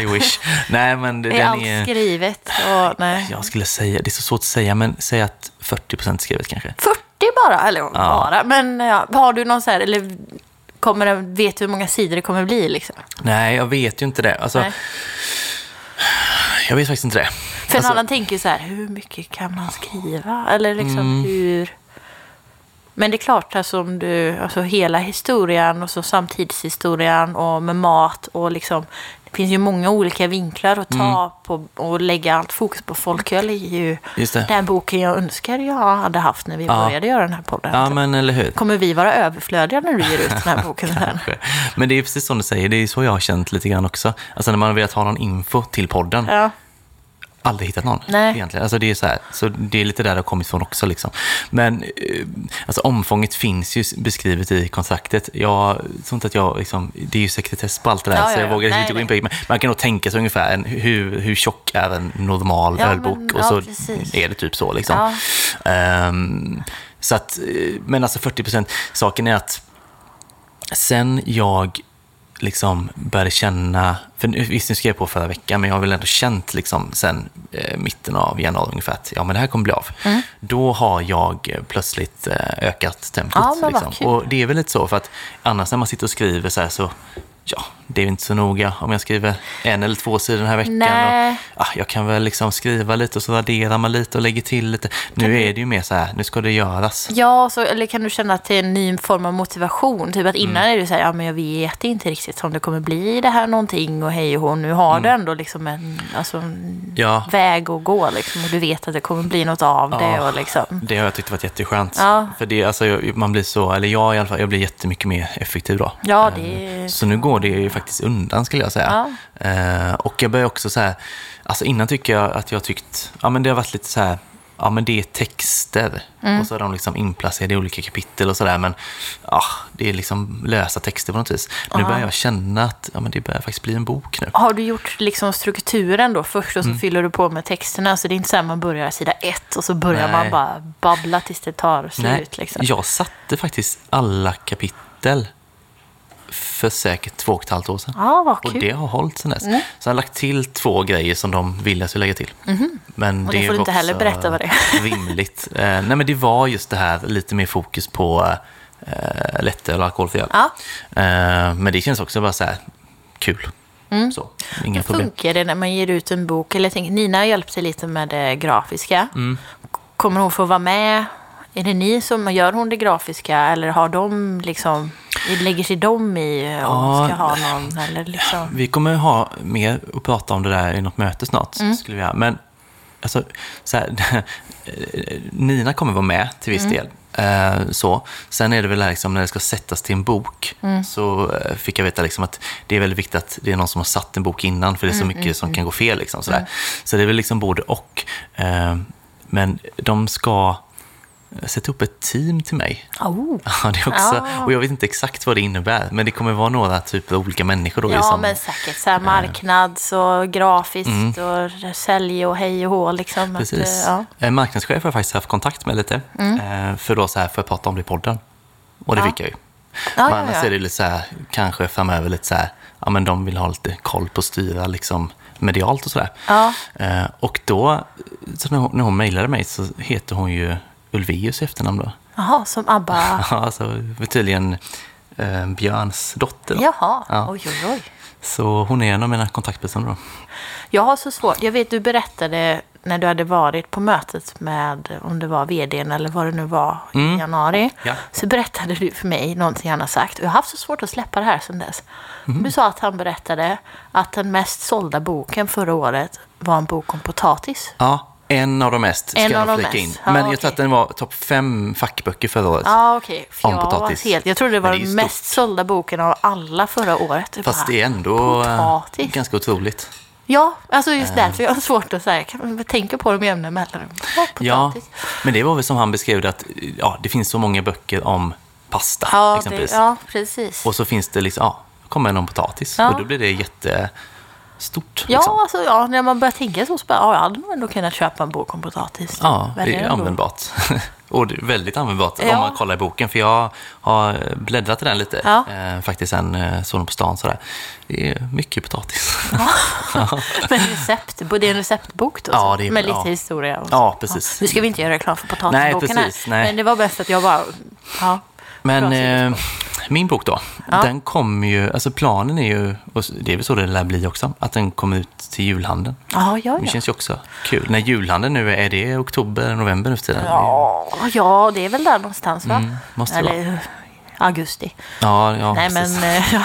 I wish. Nej, men det- är den allt är... skrivet? Och, nej. Jag skulle säga, det är så svårt att säga, men säg att 40% skrivet kanske. 40 bara, eller bara. Men ja, har du någon så här, eller kommer det, vet du hur många sidor det kommer bli liksom? Nej, jag vet ju inte det. Alltså, Nej. jag vet faktiskt inte det. För en Alltså- annan tänker ju så här, hur mycket kan man skriva? Eller liksom Mm. hur... Men det är klart, alltså, om du, alltså hela historien och så samtidshistorien och med mat och liksom... Det finns ju många olika vinklar att ta på och lägga allt fokus på folköl är ju den boken jag önskar jag hade haft när vi Ja. började göra den här podden. Ja, men eller hur? Kommer vi vara överflödiga när du ger ut den här boken sen? Men det är precis som du säger, det är så jag har känt lite grann också. Alltså när man har velat ha någon info till podden, Ja. Aldrig hittat någon Nej. egentligen. Alltså det är så här, så det är lite där det har kommit från också liksom. Men eh, alltså omfånget finns ju beskrivet i kontraktet. Jag tror inte att jag liksom, det är ju sekretess på allt det där, Ja, så ja, jag ja. vågar Nej, inte gå in på det. Men man kan nog tänka sig ungefär en, hur, hur tjock är en normal Ja, ölbok? men- och så precis. är det typ så liksom. Ja. Ehm, så att, eh, men alltså 40 procent, saken är att sen jag liksom började känna, för visst nu skrev jag på förra veckan, men jag har väl ändå känt liksom sen eh, mitten av januari ungefär att ja, men det här kommer bli av. Mm. Då har jag eh, plötsligt eh, ökat tempot. Ja, liksom. Och det är väl lite så, för att annars när man sitter och skriver så här så, ja, det är inte så noga om jag skriver en eller två sidor den här veckan. Nej. Och, ah, jag kan väl liksom skriva lite och så raderar man lite och lägger till lite. Nu är det ju mer så här, nu ska det göras. Ja, så, eller kan du känna att det är en ny form av motivation? Typ att innan Mm. är du så här, ja men jag vet inte riktigt om det kommer bli det här någonting och hej och hå. Nu har du ändå liksom en, alltså, en Mm. Ja. väg att gå liksom och du vet att det kommer bli något av det Ja. och liksom. Det har jag tyckt varit jätteskönt. Ja. För det, alltså, jag- man blir så, eller jag i alla fall, jag blir jättemycket mer effektiv då. Ja, det är- Så nu går det ju faktiskt undan skulle jag säga. Eh, Och jag börjar också så här, alltså innan tycker jag att jag tyckt, ja men det har varit lite så här, ja men det är texter. Mm. Och så är de liksom inplacerade i olika kapitel och sådär. Men ja, det är liksom lösa texter på något vis. Nu börjar jag känna att ja, men det börjar faktiskt bli en bok nu. Har du gjort liksom strukturen då först och så Mm. fyller du på med texterna? Så det är inte så här man börjar sida ett och så börjar Nej. man bara babbla tills det tar slut. Nej, liksom. jag satte faktiskt alla kapitel för säkert två och ett halvt år sedan. Ja, vad Och kul. Mm. det har hållit sedan dess. Så jag har lagt till två grejer som de vill att jag ska lägga till. Men Mhm. Och det får du inte heller berätta vad det är. Rimligt. Eh, nej, men det var just det här lite mer fokus på eh, lättöl och alkoholfri öl. Ja. Eh, men det känns också bara så här kul. Så, inga Hur funkar det när man ger ut en bok? Eller jag tänker, Nina hjälpte lite med det grafiska. Mm. Kommer hon få vara med? Är det ni som gör hon det grafiska? Eller har de liksom, lägger sig de i och Ja. ska ha någon? Eller liksom? Vi kommer ha mer att prata om det där i något möte snart. Mm. Skulle vi ha. Men alltså, så här, Nina kommer vara med till viss Mm. del. Eh, så. Sen är det väl liksom, när det ska sättas till en bok Mm. så eh, fick jag veta liksom att det är väldigt viktigt att det är någon som har satt en bok innan för det är Mm, så mycket som kan gå fel. Liksom, sådär. Så det är väl liksom både och. Eh, men de ska sätta upp ett team till mig. Oh. Ja, det också, Ja. Och jag vet inte exakt vad det innebär, men det kommer vara några typer av olika människor då. Ja, som, men säkert så här marknads och grafiskt och sälj och hej och hå. Liksom, att, Mm. Precis. eh, ja. En marknadschef har jag faktiskt haft kontakt med lite. eh, För då så här, för att prata om det i podden. Och det Ja. fick jag ju. Ja, men annars är det lite så här, kanske framöver lite så här, ja men de vill ha lite koll på att styra liksom medialt och sådär. Ja. Eh, och då, så när hon, när hon mejlade mig så heter hon ju Ulvius i efternamn då. Jaha, som ABBA. Ja, alltså var tydligen eh, Björns dotter. Då. Jaha, Ja. oj oj oj. Så hon är en av mina kontaktpersoner då. Jag har så svårt. Jag vet, du berättade när du hade varit på mötet med, om det var vdn eller vad det nu var i januari. Mm. Ja. Så berättade du för mig någonting han har sagt. Och jag har haft så svårt att släppa det här sedan dess. Mm. Du sa att han berättade att den mest sålda boken förra året var en bok om potatis. Ja, en av de mest ska En jag flika mest. in. Ja, Men jag okej. tror att den var topp fem fackböcker förra året. Ja, okej. För Om jag potatis. var helt... Jag trodde det var det den mest sålda boken av alla förra året. Jag Fast det är ändå eh, Potatis. ganska otroligt. Ja, alltså just Eh. därför jag har svårt att säga. Kan man tänka på dem i jämna mellanrum. Ja, Ja, men det var väl som han beskrev det att ja, det finns så många böcker om pasta Ja, det, exempelvis. ja, precis. Och så finns det liksom, ja, kommer en om potatis. Ja. Och då blir det jätte... stort. Ja, liksom. alltså, ja, när man börjar tänka så, så bara, ja, jag hade nog ändå kunnat köpa en bok om potatis. Ja, det är användbart. Och väldigt användbart Ja. om man kollar i boken. För jag har bläddrat i den lite, Ja. eh, faktiskt sen eh, såg på stan sådär. Det är mycket potatis. Men recept, det är en receptbok då? Ja, det är- med lite ja. historia. Och så. Ja, precis. Nu ska vi inte göra reklam för potatisboken Nej, precis, här. nej. Men det var bäst att jag bara... Ja. Men eh, min bok då, Ja. den kommer ju, alltså planen är ju, och det är väl så det lär bli också, att den kommer ut till julhandeln. Ja, ja, Det känns ju också kul. När julhandeln nu är, är det oktober, november nu för tiden? Ja, ja, det är väl där någonstans va? Mm, måste det Eller augusti. Ja, ja Nej, precis. men eh, ja.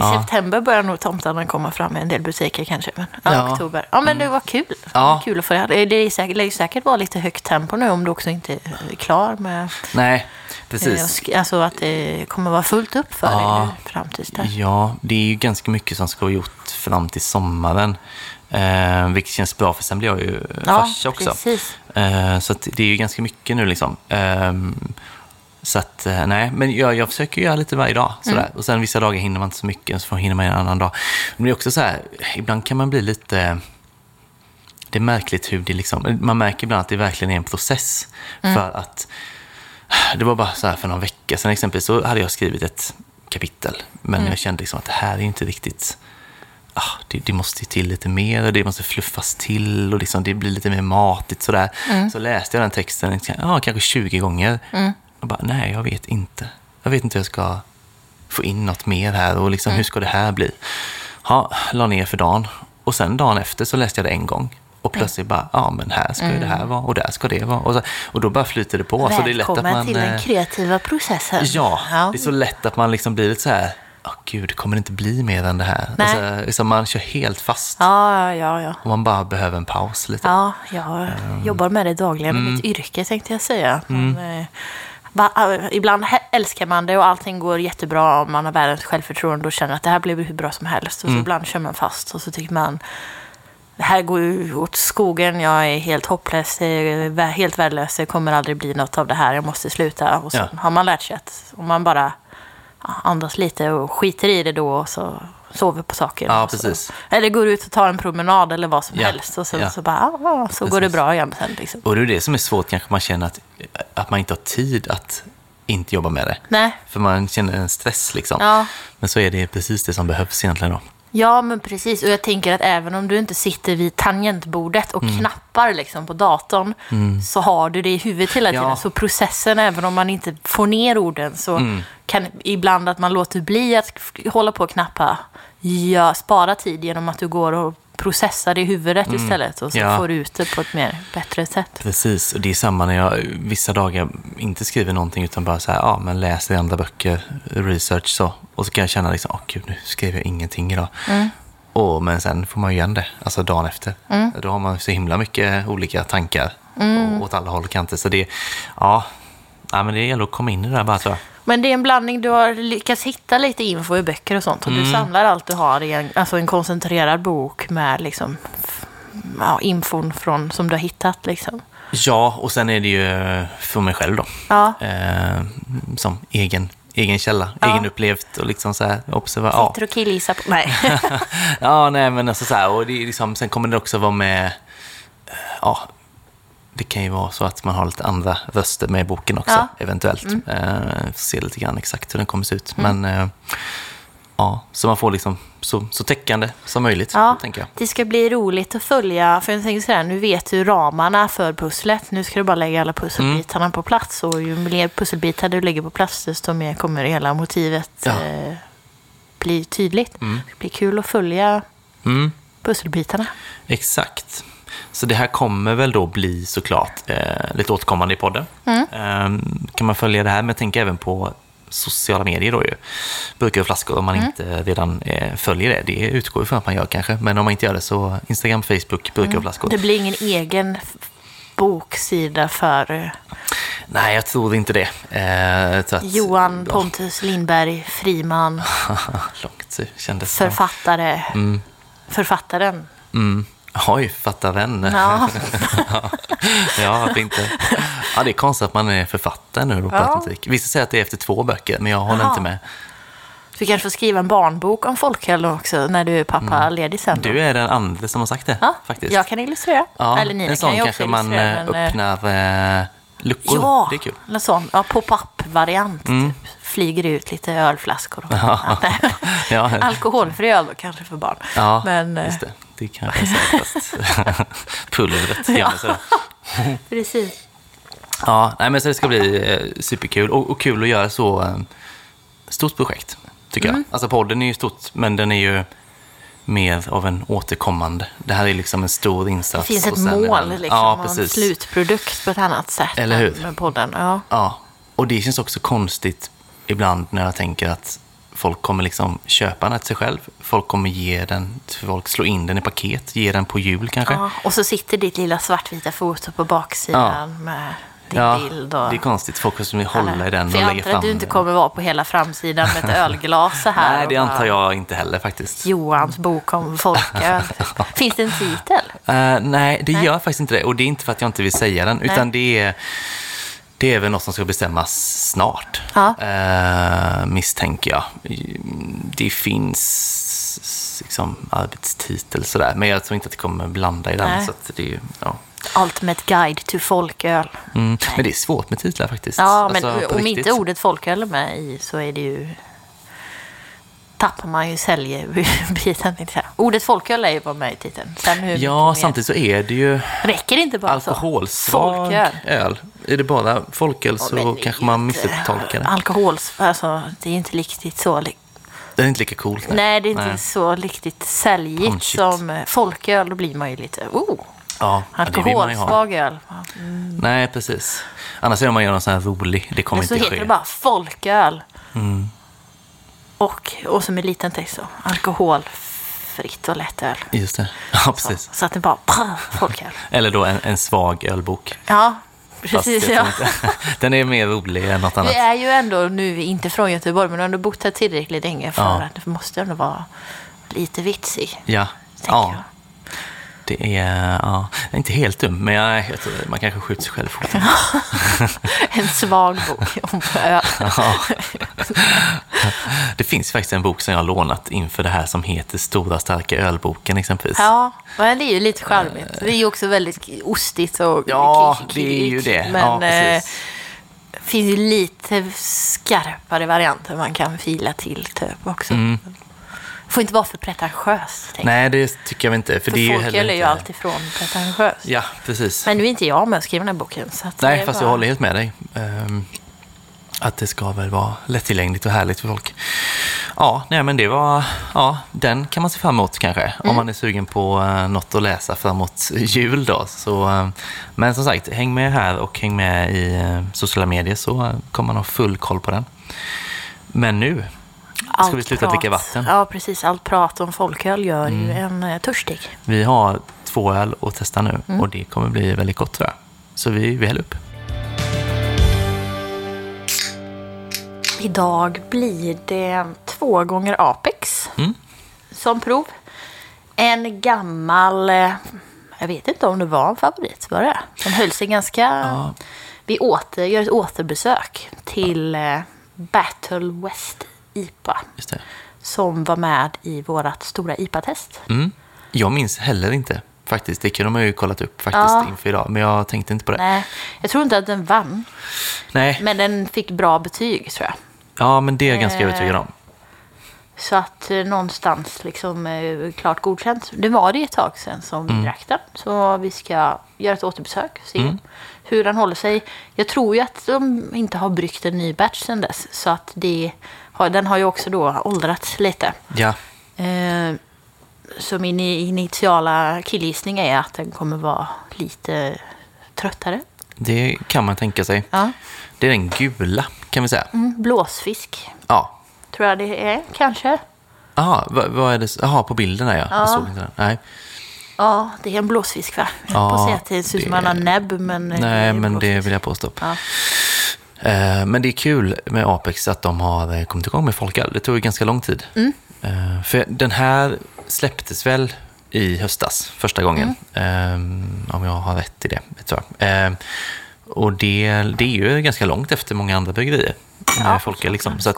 I Ja. september börjar nog tomtarna komma fram med en del butiker kanske. Men ja, Ja. Mm. oktober. Ja, men det var kul. Ja. Kul att få det. Det är säkert, det ju säkert vara lite högt tempo nu om du också inte är klar med... Nej, eh, precis. sk- Alltså att det kommer vara fullt upp för Ja. dig fram tills dess. Ja, det är ju ganska mycket som ska vara gjort fram till sommaren. Eh, vilket känns bra, för sen blir jag ju farsa också. precis. Eh, så det är ju ganska mycket nu liksom. Ehm, så att, eh, nej, men jag, jag försöker göra lite varje dag. Sådär. Mm. Och sen vissa dagar hinner man inte så mycket, så får hinner man en annan dag. Men det är också så här, ibland kan man bli lite... Det är märkligt hur det liksom... Man märker ibland att det verkligen är en process. Mm. För att... Det var bara så här för någon vecka sedan exempelvis, så hade jag skrivit ett kapitel. Men Mm. jag kände liksom att det här är inte riktigt... Ah, det, det måste till lite mer och det måste fluffas till och liksom det blir lite mer matigt sådär. Mm. Så läste jag den texten ja, kanske 20 gånger. Och bara, nej, jag vet inte. Jag vet inte hur jag ska få in något mer här och liksom, hur ska det här bli? Ja, la ner för dagen. Och sen dagen efter så läste jag det en gång. Och plötsligt bara, ja men här ska ju det här vara och där ska det vara. Och, så, och då bara flyter det på. Så det är lätt att Välkommen man, till den eh, kreativa processen. Ja, det är så lätt att man liksom blir lite så här, åh gud, kommer det inte bli mer än det här? Alltså, liksom man kör helt fast Ja, ja, ja. och man bara behöver en paus lite. Ja, jag Ehm. jobbar med det dagligen Mm. i mitt yrke tänkte jag säga. Men, eh, va- eh, ibland he- älskar man det och allting går jättebra om man har världens självförtroende och känner att det här blir hur bra som helst. Och Mm. så ibland kör man fast och så tycker man det här går åt skogen, jag är helt hopplös, är helt värdelös, det kommer aldrig bli något av det här, jag måste sluta. Och så Ja. har man lärt sig att om man bara ja, andas lite och skiter i det då och så sover på saker. Ja, precis. Eller går ut och tar en promenad eller vad som Ja, helst. Och sen ja. så bara, ah, så går det bra igen sen. Liksom. Och det är det som är svårt kanske man känner att, att man inte har tid att inte jobba med det. Nej, För man känner en stress liksom. Ja. Men så är det precis det som behövs egentligen då. Ja men precis. Och jag tänker att även om du inte sitter vid tangentbordet och Mm. knappar liksom på datorn så har du det i huvudet hela tiden. Ja. Så processen, även om man inte får ner orden, så Mm. kan ibland att man låter bli att hålla på och knappa ja, spara tid genom att du går och processar det i huvudet istället och så Mm. Ja. får du ut det på ett mer bättre sätt. Precis, och det är samma när jag vissa dagar inte skriver någonting utan bara så här, ja men läser andra böcker, research så. Och så kan jag känna liksom, åh gud nu skriver jag ingenting idag. Och, men sen får man ju igen det, alltså dagen efter. Då har man så himla mycket olika tankar och, åt alla håll och kanter. Så det, ja, ja men det gäller att komma in i det där bara tror jag. Men det är en blandning, du har lyckats hitta lite info i böcker och sånt. Och Mm. du samlar allt du har i en, alltså en koncentrerad bok med liksom, ja, infon från, som du har hittat. Liksom. Ja, och sen är det ju för mig själv då. Ja. Eh, som egen, egen källa, Ja. egenupplevt och liksom så här observera. Ja. Sitter och killgissar på... Nej. ja, nej men alltså så här, och det är liksom, sen kommer det också vara med, eh, ja, det kan ju vara så att man har lite andra röster med i boken också, Ja. eventuellt. Eh, se lite grann exakt hur den kommer se ut. Men eh, ja, så man får liksom så, så täckande som möjligt, Ja, tänker jag. det ska bli roligt att följa. För jag tänker sådär, nu vet du ramarna för pusslet. Nu ska du bara lägga alla pusselbitarna Mm. på plats. Och ju mer pusselbitar du lägger på plats, desto mer kommer hela motivet Ja. eh, bli tydligt. Det blir kul att följa Mm. pusselbitarna. Exakt. Så det här kommer väl då bli såklart eh, lite återkommande i podden. Eh, kan man följa det här, men jag tänker även på sociala medier då ju. Burkar och flaskor om man inte redan eh, följer det. Det utgår ju från att man gör kanske, men om man inte gör det så Instagram, Facebook, burkar och flaskor. Det blir ingen egen boksida för eh, Nej, jag tror inte det. Eh, så att, Johan ja, Pontus Lindberg Friman, Långt så kändes det. författare. Författaren. Mm. Oj, författaren. Ja. ja, varför inte? Ja, det är konstigt att man är författare nu på Ja. automatik. Vissa säger att det är efter två böcker, men jag håller Jaha. inte med. Du kanske får skriva en barnbok om folköl också när du är pappaledig sen. då. Du är den andra som har sagt det, ja, faktiskt. Jag kan illustrera. ja, Eller Nina en sån kan ju kanske man eh, men, eh, öppnar eh, luckor. Ja, Det är kul. en sån ja, pop-up-variant. Typ. Flyger ut lite ölflaskor. Och, Ja. Ja. Alkoholfri öl då kanske för barn. Ja, Men, eh, just det. Det kanske är säkrast. Pulvret sådär. Precis. Ja, nej, men så det ska bli eh, superkul och, och kul att göra så eh, stort projekt, tycker Mm. jag. Alltså podden är ju stort, men den är ju mer av en återkommande. Det här är liksom en stor Det insats. finns ett mål den- liksom, ja, och en precis. slutprodukt på ett annat sätt Eller hur? med podden. Ja. Ja, och det känns också konstigt ibland när jag tänker att folk kommer liksom köpa den till sig själv. Folk kommer ge den folk, slå in den i paket, ge den på jul kanske. Ja, och så sitter ditt lilla svartvita foto på baksidan med din Ja, bild. Och... det är konstigt. Folk som vill hålla i den och För jag lägga antar fram att du inte kommer vara på hela framsidan med ett ölglas så här. Nej, det antar jag inte heller faktiskt. Johans bok om folköl. Finns det en titel? Eh, nej, det gör faktiskt inte det. Och det är inte för att jag inte vill säga den, utan det är, det är väl något som ska bestämmas snart, Ja. eh, misstänker jag. Det finns liksom arbetstitel sådär, men jag tror inte att det kommer blanda i den. Nej. Så att det är, ju- ja. Ultimate Guide to folköl. mm. Men det är svårt med titlar faktiskt. Ja, men Alltså, om riktigt. inte ordet folköl är med i så är det ju... Tappar man ju säljbiten. Ordet folköl är ju bara med i titeln. Ja, samtidigt så är det ju Räcker det inte bara så? alkoholsvag Folköl. öl. Är det bara folköl så är kanske ju man missupptolkar det. Alkohol, alltså det är inte riktigt så. Det är inte lika coolt. Nej, det är inte Nej. så riktigt säljigt som eh, folköl. Då blir man ju lite, oh, Ja, ja, ju alkoholsvag öl. Nej, precis. Annars är man ju någon sån här rolig. Det kommer så inte heter ske. Mm. det bara folköl. Och, och som en liten text så, alkoholfritt och lättöl. Just det. Ja, Så, precis. så att det bara, folköl. Eller då en, en svag ölbok. Ja, precis. Ja. Den är mer rolig än något annat. Vi är ju ändå nu inte från Göteborg, men ändå bott här tillräckligt länge för Ja. att det måste ändå vara lite vitsig. Ja. ja. jag. Det är, ja, inte helt dum, men jag, jag tror man kanske skjuter sig själv foten. En svag bok om. Ja. Det finns faktiskt en bok som jag har lånat inför det här som heter Stora starka ölboken exempelvis. Ja, men det är ju lite charmigt. Det är ju också väldigt ostigt och Ja, det är ju det. Men Ja, eh, det finns ju lite skarpare varianter man kan fila till typ också. Får inte vara för. Mm. Nej, det tycker jag inte. För, för det är ju folköl är ju inte... alltid från pretentiöst. Ja, precis. Men nu är inte jag med och skriver den här boken. Så Nej, fast bara- jag håller helt med dig. Ehm, att det ska väl vara lättillgängligt och härligt för folk. Ja, nej, men det var... Ja, den kan man se fram emot kanske. Mm. Om man är sugen på uh, något att läsa framåt jul då. Så, eh, men som sagt, häng med här och häng med i eh, sociala medier så kommer man ha full koll på den. Men nu ska vi sluta prat- dricka vatten. Ja, precis. Allt prat om folköl gör ju Mm. en eh, törstig. Vi har två öl att testa nu Mm. och det kommer bli väldigt gott tror jag. Så vi, vi häller upp. Idag blir det två gånger Apex Mm. som prov. En gammal, eh, jag vet inte om det var en favorit, var det? Den höll sig ganska... Ja. Vi åter, gör ett återbesök till eh, Battle West IPA som var med i vårt stora IPA-test. Mm. Jag minns heller inte faktiskt. Det kunde man ju kollat upp faktiskt Ja. inför idag. Men jag tänkte inte på det. Nej, jag tror inte att den vann, Nej. men den fick bra betyg tror jag. Ja, men det är jag ganska Eh. övertygad om. Så att eh, någonstans liksom eh, klart godkänt. Det var det ett tag sedan som Mm. vi drack den. Så vi ska göra ett återbesök. Se Mm. hur den håller sig. Jag tror ju att de inte har bryggt en ny batch sedan dess. Så att det den har ju också då åldrats lite. Ja, Eh, så min initiala killgissning är att den kommer vara lite tröttare. det kan man tänka sig. Ja. Det är den gula, kan vi säga. Mm, blåsfisk Ja. tror jag det är kanske. Jaha, vad, vad är det? Jaha, på bilden där ja. Jag såg inte den. Nej, Ja, det är en blåsfisk va? Jag höll på att Ja, säga att det ser ut som det- har näbb, men... Nej men det blåsfisk. vill jag påstå. Ja. Eh, Men det är kul med Apex att de har eh, kommit igång med folköl. Det tog ju ganska lång tid. Mm. Eh, För den här släpptes väl i höstas första gången. Mm. Om jag har rätt i det. Tror jag. Och det, det är ju ganska långt efter många andra bryggerier. Ja, folköl liksom. Så att,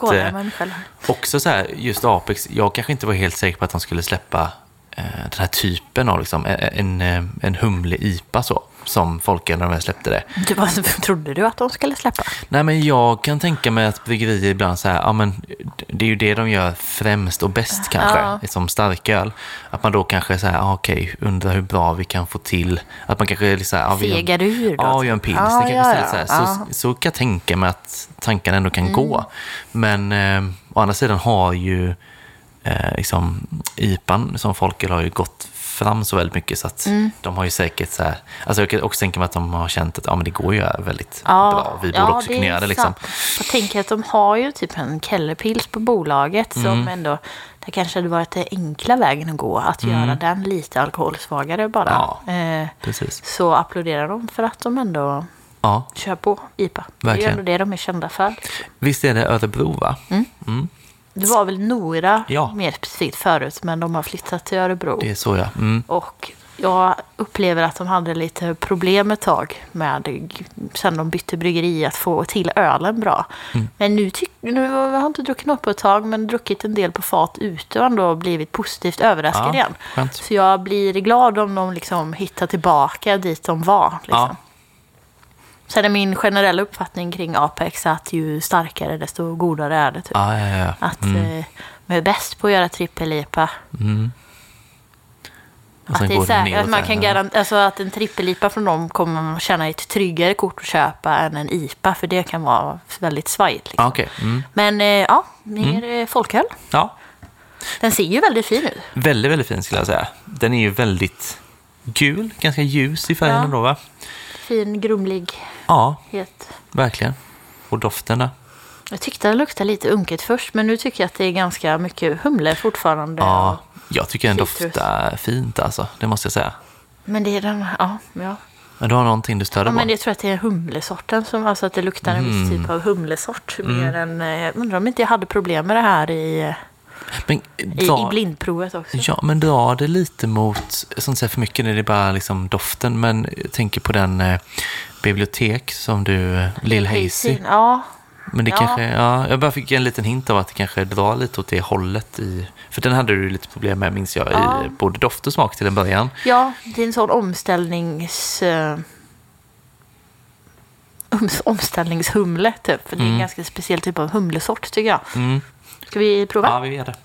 också så här, just Apex, jag kanske inte var helt säker på att de skulle släppa den här typen av liksom, en, en, en humle-IPA så, som folköl när de släppte det. Du, vad trodde du att de skulle släppa? Nej, men jag kan tänka mig att bryggerier ibland så här, ja men det är ju det de gör främst och bäst kanske, Ja. som starköl. Att man då kanske säger, ja, okej, undrar hur bra vi kan få till, att man kanske liksom, ja, vi gör- Fegar ur då? Ja, gör en pilsner Ja, kanske ja, istället. Så, här. ja. Mm. Så, så kan jag tänka mig att tankarna ändå kan gå. Men eh, å andra sidan har ju eh, liksom, IPAn som folköl har ju gått fram så väldigt mycket så att Mm. de har ju säkert så här, alltså jag kan också tänka mig att de har känt att ja, men det går ju väldigt Ja, bra. Vi borde ja, också kunna göra det liksom. Jag tänker att de har ju typ en Kellerpils på bolaget Mm. som ändå, det kanske hade varit den enkla vägen att gå, att göra den lite alkoholsvagare bara. Mm. Ja. Eh, så applåderar de för att de ändå kör på IPA. Det är ju Verkligen. ändå det de är kända för. visst är det Örebro va? Det var väl Nora Ja. mer specifikt förut, men de har flyttat till Örebro. Det är så ja. Mm. Och jag upplever att de hade lite problem ett tag med, sen de bytte bryggeri, att få till ölen bra. Mm. Men nu, tyck, nu har jag inte druckit något på ett tag, men druckit en del på fat ute och ändå blivit positivt överraskad Ja, igen. skönt. Så jag blir glad om de liksom hittar tillbaka dit de var. Liksom. Ja. Sen är min generella uppfattning kring Apex att ju starkare desto godare är det. Typ. Ja, ja, ja. Att eh, man är bäst på att göra trippel-IPA. Och Att, det är här, att man kan garantera, alltså att en trippel-IPA från dem kommer man känna ett tryggare kort att köpa än en IPA, för det kan vara väldigt svajigt. Liksom. Ja, okej. Mm. Men eh, ja, mer mm. folköl. Ja, Den ser ju väldigt fin ut. väldigt, väldigt fin skulle jag säga. Den är ju väldigt gul, ganska ljus i färgen Ja. ändå va? Fin, grumlighet. Ja, verkligen. Och doften där. Jag tyckte det luktade lite unket först, men nu tycker jag att det är ganska mycket humle fortfarande. Ja, jag tycker den citrus. doftar fint alltså. Det måste jag säga. Men det är den, ja, ja. Men du har någonting du stör ja dig men på? jag tror att det är humlesorten, som, alltså att det luktar en viss typ av humlesort. Mer än, eh, jag undrar om inte jag hade problem med det här i, eh, Men, dra, i blindprovet också. Ja, men dra det lite mot, jag ska inte säga för mycket när det är bara liksom doften, men jag tänker på den eh, bibliotek som du, eh, Lill Hazy. Ja, Men det Ja. kanske, ja, jag bara fick en liten hint av att det kanske drar lite åt det hållet i, för den hade du lite problem med minns jag, Ja. i både doft och smak till en början. ja, det är en sån omställnings... om- omställningshumle, typ. För det är en ganska speciell typ av humlesort, tycker jag. Mm. Ska vi prova? Ja, vi gör det.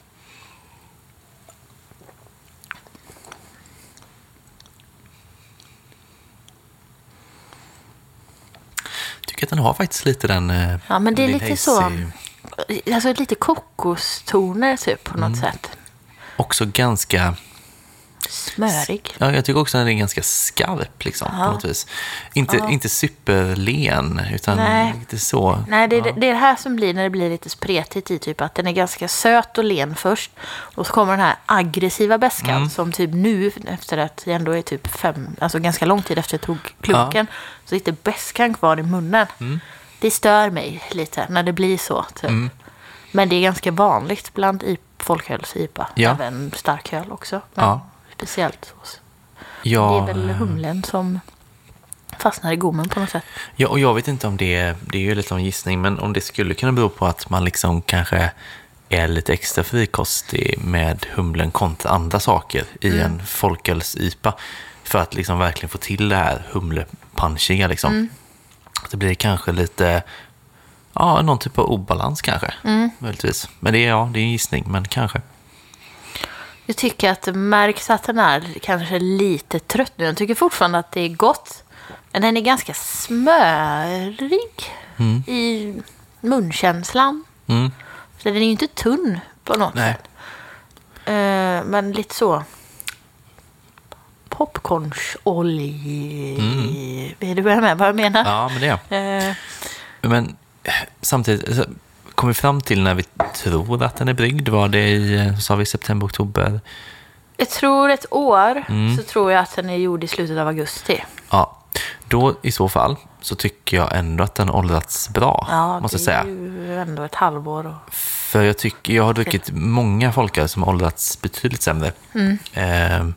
Tycker att den har faktiskt lite den... eh, Ja, men det är lite så- Hazy- Alltså lite kokostoner, typ, på Mm. något sätt. Också ganska... Smörig. Ja, jag tycker också att den är ganska skarp liksom, på något vis. Inte, inte superlen, utan Nej. lite så. Nej, det är, det är det här som blir när det blir lite spretigt i typ att den är ganska söt och len först. Och så kommer den här aggressiva beskan Mm. som typ nu, efter att det ändå är typ fem, alltså ganska lång tid efter jag tog klunken, så sitter beskan kvar i munnen. Mm. Det stör mig lite när det blir så. Typ. Mm. Men det är ganska vanligt bland i- folköls-IPA. Ja. Även starköl också. Men Ja. Speciellt hos. Ja, Det är väl humlen som fastnar i gommen på något sätt. Ja, och jag vet inte om det, det är ju lite av en gissning, men om det skulle kunna bero på att man liksom kanske är lite extra frikostig med humlen kontra andra saker i Mm. en folköls-IPA. För att liksom verkligen få till det här humlepunchiga liksom. Mm. Det blir kanske lite, ja, någon typ av obalans kanske. Mm. Möjligtvis. Men det är, ja, det är en gissning, men kanske. Jag tycker att det märks att den är kanske lite trött nu. Jag tycker fortfarande att det är gott. Men den är ganska smörig i munkänslan. Mm. Så den är ju inte tunn på något Nej. sätt. Eh, men lite så. Popcornsolj. Är du med vad jag menar? Ja, men det är Eh, Men eh, samtidigt, så kom vi fram till när vi tror att den är bryggd? Var det i, eh, sa vi, september, oktober? jag tror ett år Mm. så tror jag att den är gjord i slutet av augusti. Ja, då i så fall så tycker jag ändå att den åldrats bra, Ja, måste det säga. är ju ändå ett halvår. Och... För jag tycker, jag har druckit många folköl som har åldrats betydligt sämre. Mm. Ehm,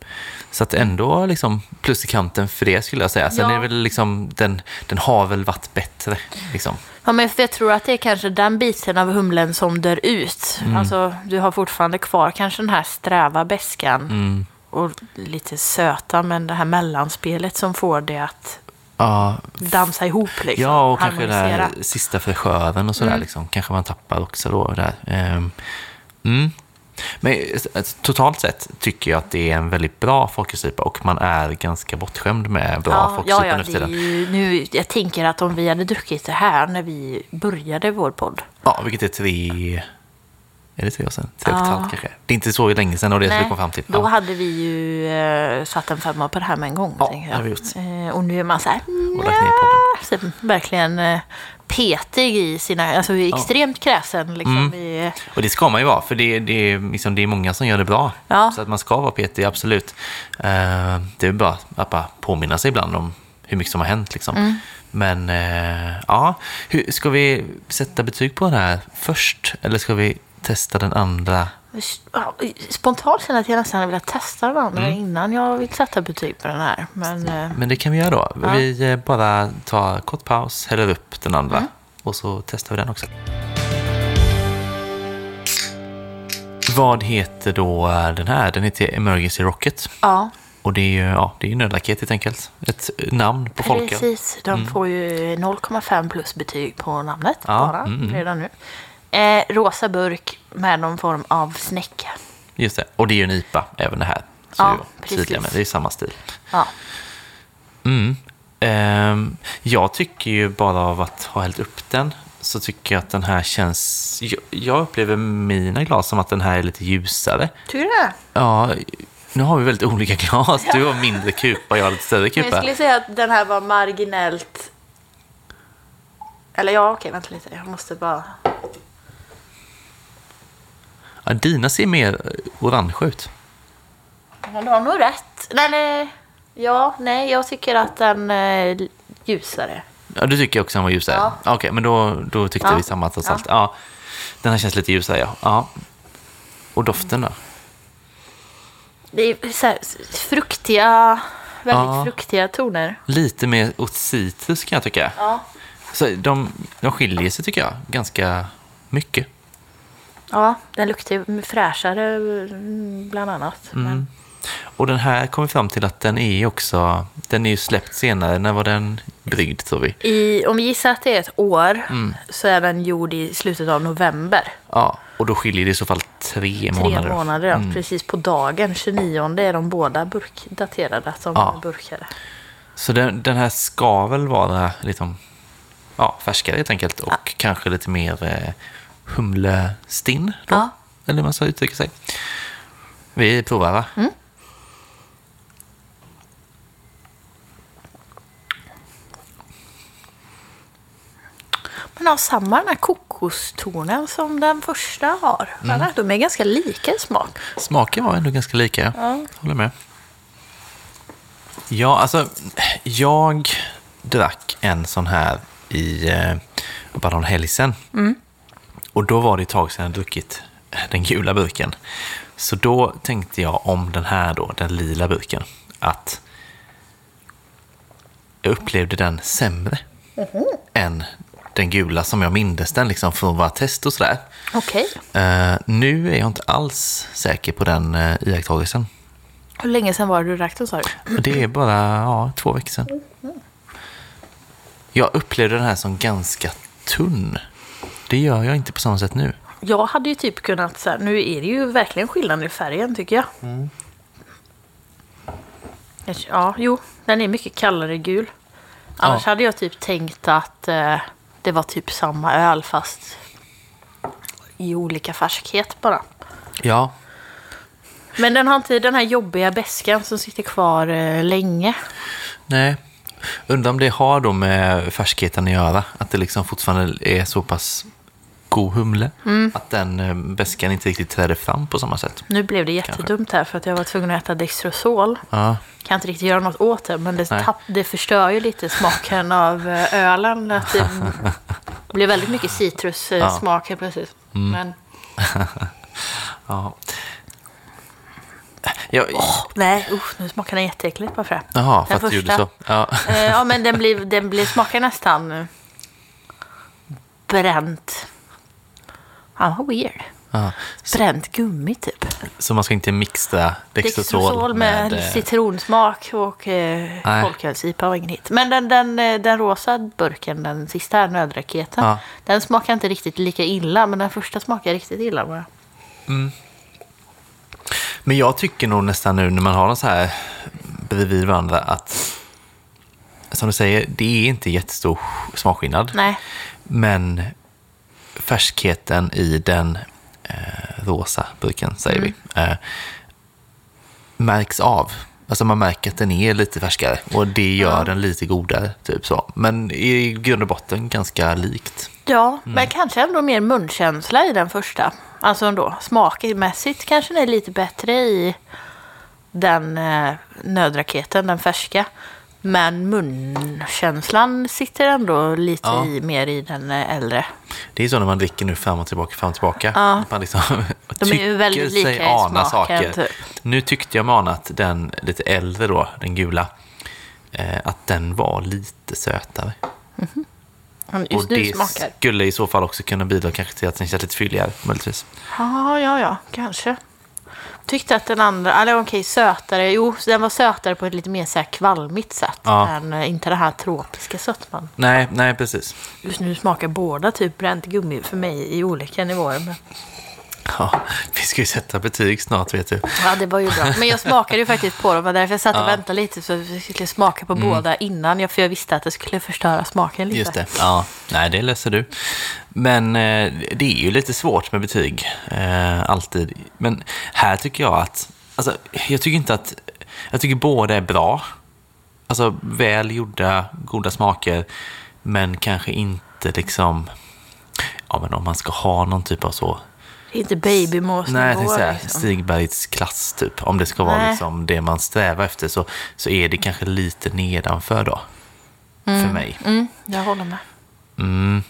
så att ändå liksom plus i kanten för det skulle jag säga. Sen Ja. är väl liksom, den, den har väl varit bättre. Liksom. Ja, men jag tror att det är kanske den biten av humlen som dör ut. Alltså, du har fortfarande kvar kanske den här sträva beskan Mm. och lite söta, men det här mellanspelet som får det att Ja, dansa ihop. Liksom, ja, och kanske den här sista fräschören och sådär. Mm. Liksom. Kanske man tappar också då. Där. Ehm, mm. Men eh, totalt sett tycker jag att det är en väldigt bra folkölssypa och man är ganska bortskämd med bra Ja, folkölssypa ja, ja, nu för tiden. ju, nu, jag tänker att om vi hade druckit det här när vi började vår podd. Ja, vilket är tre... Är det tre år sedan? Tre och ett halvt kanske? Det är inte så länge sedan och det är det vi Nej, kom fram till. Då Ja. hade vi ju eh, satt en femma på det här med en gång. Ja, det har vi gjort. Eh, och nu är man så här, Och lagt ner podden. så verkligen eh, petig i sina, alltså extremt kräsen liksom. Mm. I, Och det ska man ju vara, för det, det, är, liksom, det är många som gör det bra. Ja. Så att man ska vara petig, absolut. Eh, det är bara att bara påminna sig ibland om hur mycket som har hänt. Liksom. Mm. Men eh, ja, hur, ska vi sätta betyg på den här först? Eller ska vi testa den andra? spontant känner jag att jag nästan vill testa den andra Mm. innan jag vill sätta betyg på den här. Men eh, Men det kan vi göra då. Ja. Vi eh, bara tar kort paus, häller upp den andra Mm. och så testar vi den också. Vad heter då eh, den här? Den heter Emergency Rocket. ja, Och det är ju ja, det är ju nödraket helt enkelt. Ett namn på folköl. precis. De får ju 0,5 plus betyg på namnet Ja, bara mm, mm. redan nu. Eh, rosa burk med någon form av snäcka. Just det. Och det är ju en IPA även det här. Så Ja, tydliga med. precis. Det är samma stil. Ja. Mm. Ehm, jag tycker ju bara av att ha hällt upp den så tycker jag att den här känns... Jag, upplever mina glas som att den här är lite ljusare. Tycker du det? Ja, nu har vi väldigt olika glas. Du har mindre kupa och jag har lite större Men jag kupa. skulle säga att den här var marginellt... Eller ja, okej, vänta lite. Jag måste bara... Ja, dina ser mer eh, orange ut. Ja, du har nog rätt. Nej, nej. Ja, nej, jag tycker att den är ljusare. Ja, du tycker också han var ljusare? Ja. Okej, men då, då tyckte Ja. vi samma trots Ja. allt. Ja. Den här känns lite ljusare, ja. ja. Och doften då? Det är så här, fruktiga, väldigt Ja. fruktiga toner. Lite mer åt citrus kan jag tycka. Ja. Så de, de skiljer sig tycker jag ganska mycket. Ja, den luktar ju fräschare mm, bland annat. Men, Och den här kommer fram till att den är också, den är ju släppt senare. När var den bryggd tror vi? i, om vi gissar att det är ett år så är den gjord i slutet av november. Ja, och då skiljer det i så fall tre månader. Tre månader, ja. Precis på dagen, 29 är de båda burkdaterade som Ja. burkade. Så den, den här ska väl vara liksom, ja, färskare helt enkelt och kanske lite mer eh, humlestinn då? Ja. Eller hur man ska uttrycka sig. Vi provar va? Mm. Men har samma den här kokostonen som den första har. Mm. De är ganska lika i smak. Smaken var ändå ganska lika. Ja. Håller med. Ja, alltså jag drack en sån här i eh, helg sedan. Och då var det ett tag sedan jag druckit den gula burken. Så då tänkte jag om den här då, den lila burken, att jag upplevde den sämre än den gula som jag mindes den liksom från våra test och sådär. Okej. Eh, nu är jag inte alls säker på den uh, iakttagelsen. Hur länge sedan var det du den sa du? Det är bara ja, två veckor sedan. Jag upplevde den här som ganska tunn. Det gör jag inte på samma sätt nu. Jag hade ju typ kunnat, så här, nu är det ju verkligen skillnad i färgen tycker jag. Ja, jo, den är mycket kallare gul. Annars Ja. hade jag typ tänkt att eh, det var typ samma öl fast i olika färskhet bara. Ja, Men den har inte den här jobbiga beskan som sitter kvar eh, länge. nej. Undrar om det har då med färskheten att göra. Att det liksom fortfarande är så pass god humle. Att den eh, beskan inte riktigt träder fram på samma sätt. Nu blev det jättedumt här för att jag var tvungen att äta Dextrosol. Ja, Kan inte riktigt göra något åt det, men det, tapp, det förstör ju lite smaken av eh, ölen. Att det blir väldigt mycket citrussmak helt plötsligt. Men Ja. Ja, Nej, usch, nu smakar den jätteäckligt bara för det. Jaha, för att du gjorde så. Ja. Eh, ja, men den blir, den blir, smakar nästan eh, bränt. Ja, vad weird. Ja. Bränt gummi typ. Så man ska inte mixa Dextrosol med, med... eh, citronsmak och eh, folköls-IPA var ingen hit. Men den, den, eh, den rosa burken, den sista här, nödraketen, Ja. den smakar inte riktigt lika illa, men den första smakar riktigt illa. Bara. Men jag tycker nog nästan nu när man har dem så här bredvid varandra att, som du säger, det är inte jättestor smakskillnad. Nej, Men färskheten i den eh, rosa burken, säger Mm. vi, eh, märks av. Alltså man märker att den är lite färskare och det gör den lite godare. Typ så. Men i grund och botten ganska likt. ja, Mm. men kanske ändå mer munkänsla i den första. Alltså ändå, smakmässigt kanske den är lite bättre i den eh, nödraketen, den färska. Men munkänslan sitter ändå lite Ja. i, mer i den äldre. Det är så när man dricker nu fram och tillbaka, fram och tillbaka. Ja. Man liksom De är ju väldigt lika sig i ana smaken, saker. typ. Nu tyckte jag mig ana att den lite äldre då, den gula, eh, att den var lite sötare. Men och Just nu det smakar. skulle i så fall också kunna bidra kanske till att den känns lite fylligare, möjligtvis. Ja, ja, ja, kanske. Tyckte att den andra, eller okej, sötare. Jo, den var sötare på ett lite mer så här kvalmigt sätt. Ja. Än eh, inte den här tropiska sötman. Nej, nej precis. Just nu smakar båda typ bränt gummi för mig i olika nivåer. Men, Ja, vi ska ju sätta betyg snart, vet du. ja, det var ju bra. Men jag smakade ju faktiskt på dem. Var därför jag satt och Ja. Mm. väntade lite. Så jag skulle smaka på båda innan. För jag visste att det skulle förstöra smaken lite. Just det. Ja, nej, det löser du. Men eh, det är ju lite svårt med betyg, eh, alltid. Men här tycker jag att, alltså, jag tycker inte att, jag tycker båda är bra. Alltså väl gjorda, goda smaker, men kanske inte liksom, ja men om man ska ha någon typ av så, Det är inte babymåsnivå. nej jag tänkte liksom. Stigbergs klass typ. Om det ska vara Nej. liksom det man strävar efter så, så är det kanske lite nedanför då. För mig. Mm, jag håller med. Mm.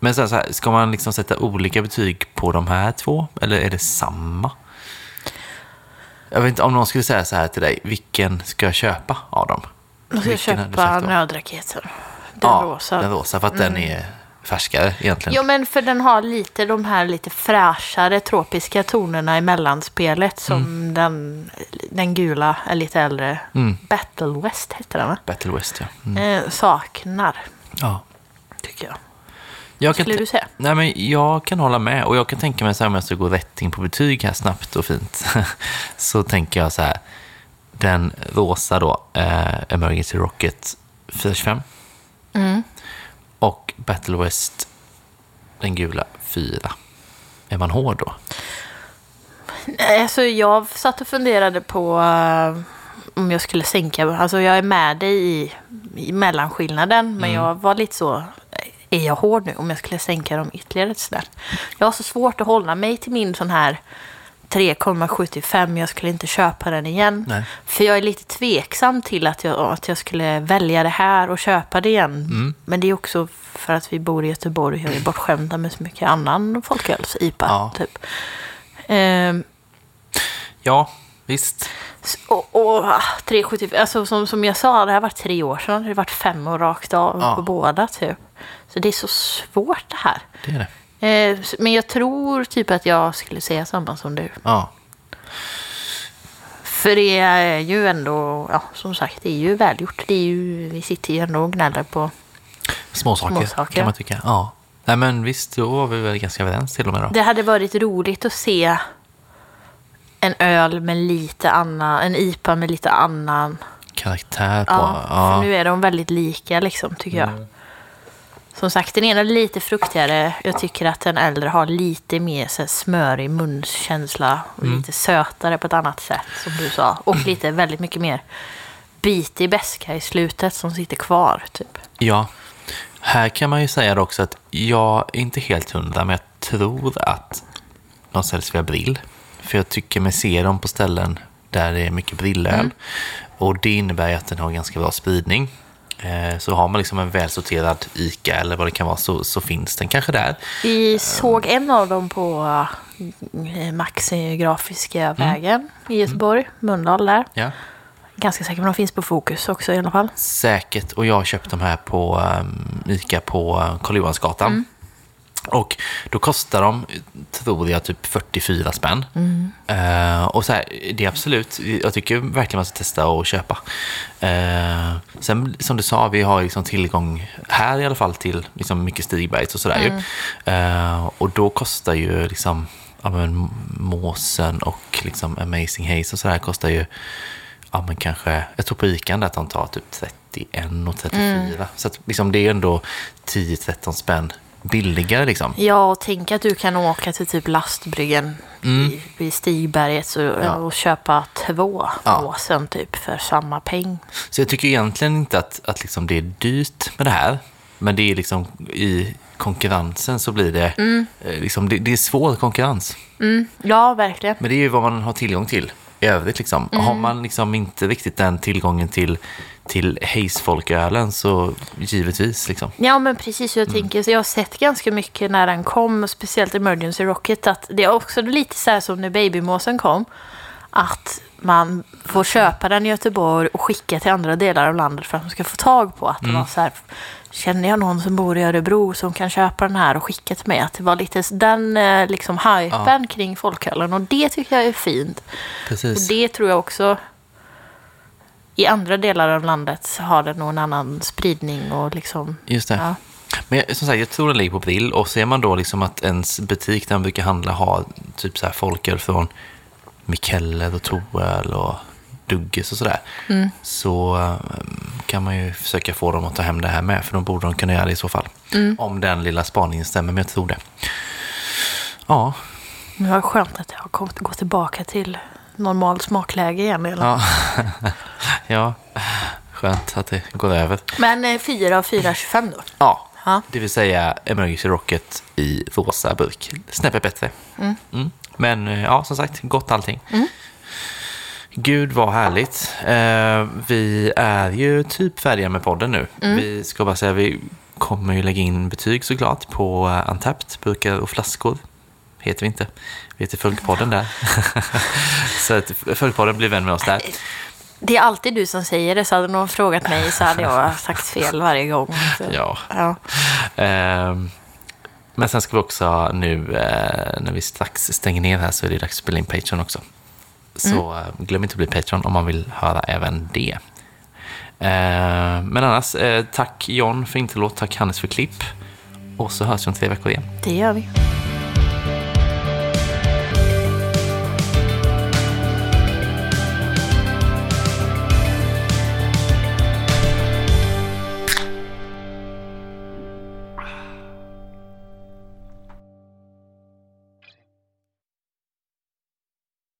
Men så här, så här, ska man liksom sätta olika betyg på de här två? Eller är det samma? Jag vet inte om någon skulle säga så här till dig, vilken ska jag köpa av dem? Nu ska jag Vilken köpa nödraketen. Den ja, rosa. Den rosa, för att den är färskare egentligen. Jo, men för den har lite de här lite fräschare tropiska tonerna i mellanspelet som Mm. den, den gula är lite äldre. Battle West heter den va? Battle West, ja. Mm. Eh, saknar, ja. tycker jag. Jag kan Skulle du säga? Nej, men jag kan hålla med. Och jag kan tänka mig så här om jag ska gå rätt in på betyg här snabbt och fint. så tänker jag så här. Den rosa då, eh, Emergency Rocket 425. Mm. Och Battle West, den gula, 4. Är man hård då? Nej, Alltså, jag satt och funderade på eh, om jag skulle sänka. Alltså jag är med dig i, i mellanskillnaden. Men jag var lite så. Är jag hård nu om jag skulle sänka dem ytterligare ett snäpp? Jag har så svårt att hålla mig till min sån här 3,75. Jag skulle inte köpa den igen. Nej. För jag är lite tveksam till att jag, att jag skulle välja det här och köpa det igen. Mm. Men det är också för att vi bor i Göteborg och är bortskämda med så mycket annan folköls-IPA. Ja. Typ. Ehm, Ja, visst. Och, och ah, 375, alltså som, som jag sa, det har varit tre år sedan. Det har varit fem år rakt av Ja. på båda typ. Så det är så svårt det här. Det är det. Eh, men jag tror typ att jag skulle säga samma som du. Ja. För det är ju ändå, ja som sagt, det är ju välgjort. Det är ju, vi sitter ju ändå och gnäller på. Småsaker, Småsaker. kan man tycka. Ja. Nej, men visst, då var vi väl ganska överens till och med då. Det hade varit roligt att se en öl med lite annan, en IPA med lite annan Karaktär på... Ja, Ja, för nu är de väldigt lika liksom, tycker jag. Som sagt, den ena är lite fruktigare. Jag tycker att den äldre har lite mer så här, smörig munkänsla. Och lite sötare på ett annat sätt, som du sa. Och lite väldigt mycket mer bitig beska i slutet som sitter kvar, typ. ja. Här kan man ju säga också att jag är inte helt hundra, men jag tror att de säljs via Brill. För jag tycker mig se dem på ställen där det är mycket brillöl. Och det innebär ju att den har ganska bra spridning. Eh, Så har man liksom en välsorterad ICA eller vad det kan vara så, så finns den kanske där. Vi såg en av dem på eh, Maxi Grafiska vägen i Göteborg, Mölndal där. Ja. Ganska säker att de finns på Fokus också i alla fall. Säkert. Och jag har köpt de här på um, Ica på uh, Karl Johansgatan. Och då kostar de, tror jag, typ 44 spänn. Eh, och så här, det är absolut, jag tycker verkligen man ska testa och köpa. Eh, sen som du sa, vi har liksom tillgång här i alla fall till liksom mycket Stigbergs och sådär ju. Eh, och då kostar ju liksom, ja men Måsen och liksom Amazing Haze och sådär kostar ju ja, men kanske, jag tror på där att de tar typ 31 och 34. Så att liksom det är ändå 10-13 spänn billigare liksom. Ja, och tänk att du kan åka till typ lastbryggen i, i Stigberget så, och köpa två Ja. Måsen typ för samma peng. Så jag tycker egentligen inte att, att liksom det är dyrt med det här. Men det är liksom i konkurrensen så blir det, eh, liksom, det, det är svår konkurrens. Mm, ja, verkligen. Men det är ju vad man har tillgång till i övrigt. Liksom. Har man liksom inte riktigt den tillgången till, till Hayes-folkölen så givetvis. Liksom. Ja, men precis. Jag tänker, så jag har sett ganska mycket när den kom, speciellt Emergency Rocket, att det är också lite så här som när Babymåsen kom, att man får köpa den i Göteborg och skicka till andra delar av landet för att man ska få tag på att var så här, känner jag någon som bor i Örebro som kan köpa den här och skicka till mig? Att det var lite den eh, liksom hypen kring folkölen och det tycker jag är fint. Och Precis. det tror jag också i andra delar av landet har det nog en annan spridning och liksom... Just det. Ja. Men som sagt, jag tror den ligger på Brill och ser man då liksom att ens butik där man brukar handla har typ så här folköl från Mikkeller och Toöl och Dugges och sådär. Så eh, kan man ju försöka få dem att ta hem det här med, för de borde de kunna göra det i så fall. Om den lilla spaningen stämmer, men jag tror det. Ja, Det var skönt att jag har kommit, gått tillbaka till normal smakläge igen. Eller? ja. ja, skönt att det går över. Men eh, 4 av 4,25 då? Ja, Ja. det vill säga Emergency Rocket i rosa burk. Snäppet bättre. Mm. Men eh, ja, som sagt, gott allting. Gud vad härligt. Eh, vi är ju typ färdiga med podden nu. Vi ska bara säga, vi kommer ju lägga in betyg såklart på uh, Antapped, burkar och flaskor. Heter vi inte. Vi heter Folkpodden där. så att Folkpodden blir vän med oss där. Det är alltid du som säger det, så hade någon frågat mig så hade jag sagt fel varje gång. Så. Ja. Ja. Ehm, men sen ska vi också nu, eh, när vi strax stänger ner här, så är det dags att spela in Patreon också. Så eh, glöm inte att bli Patreon om man vill höra även det. Ehm, men annars, eh, tack John för introlåt, tack Hannes för klipp. Och så hörs vi om tre veckor igen. Det gör vi.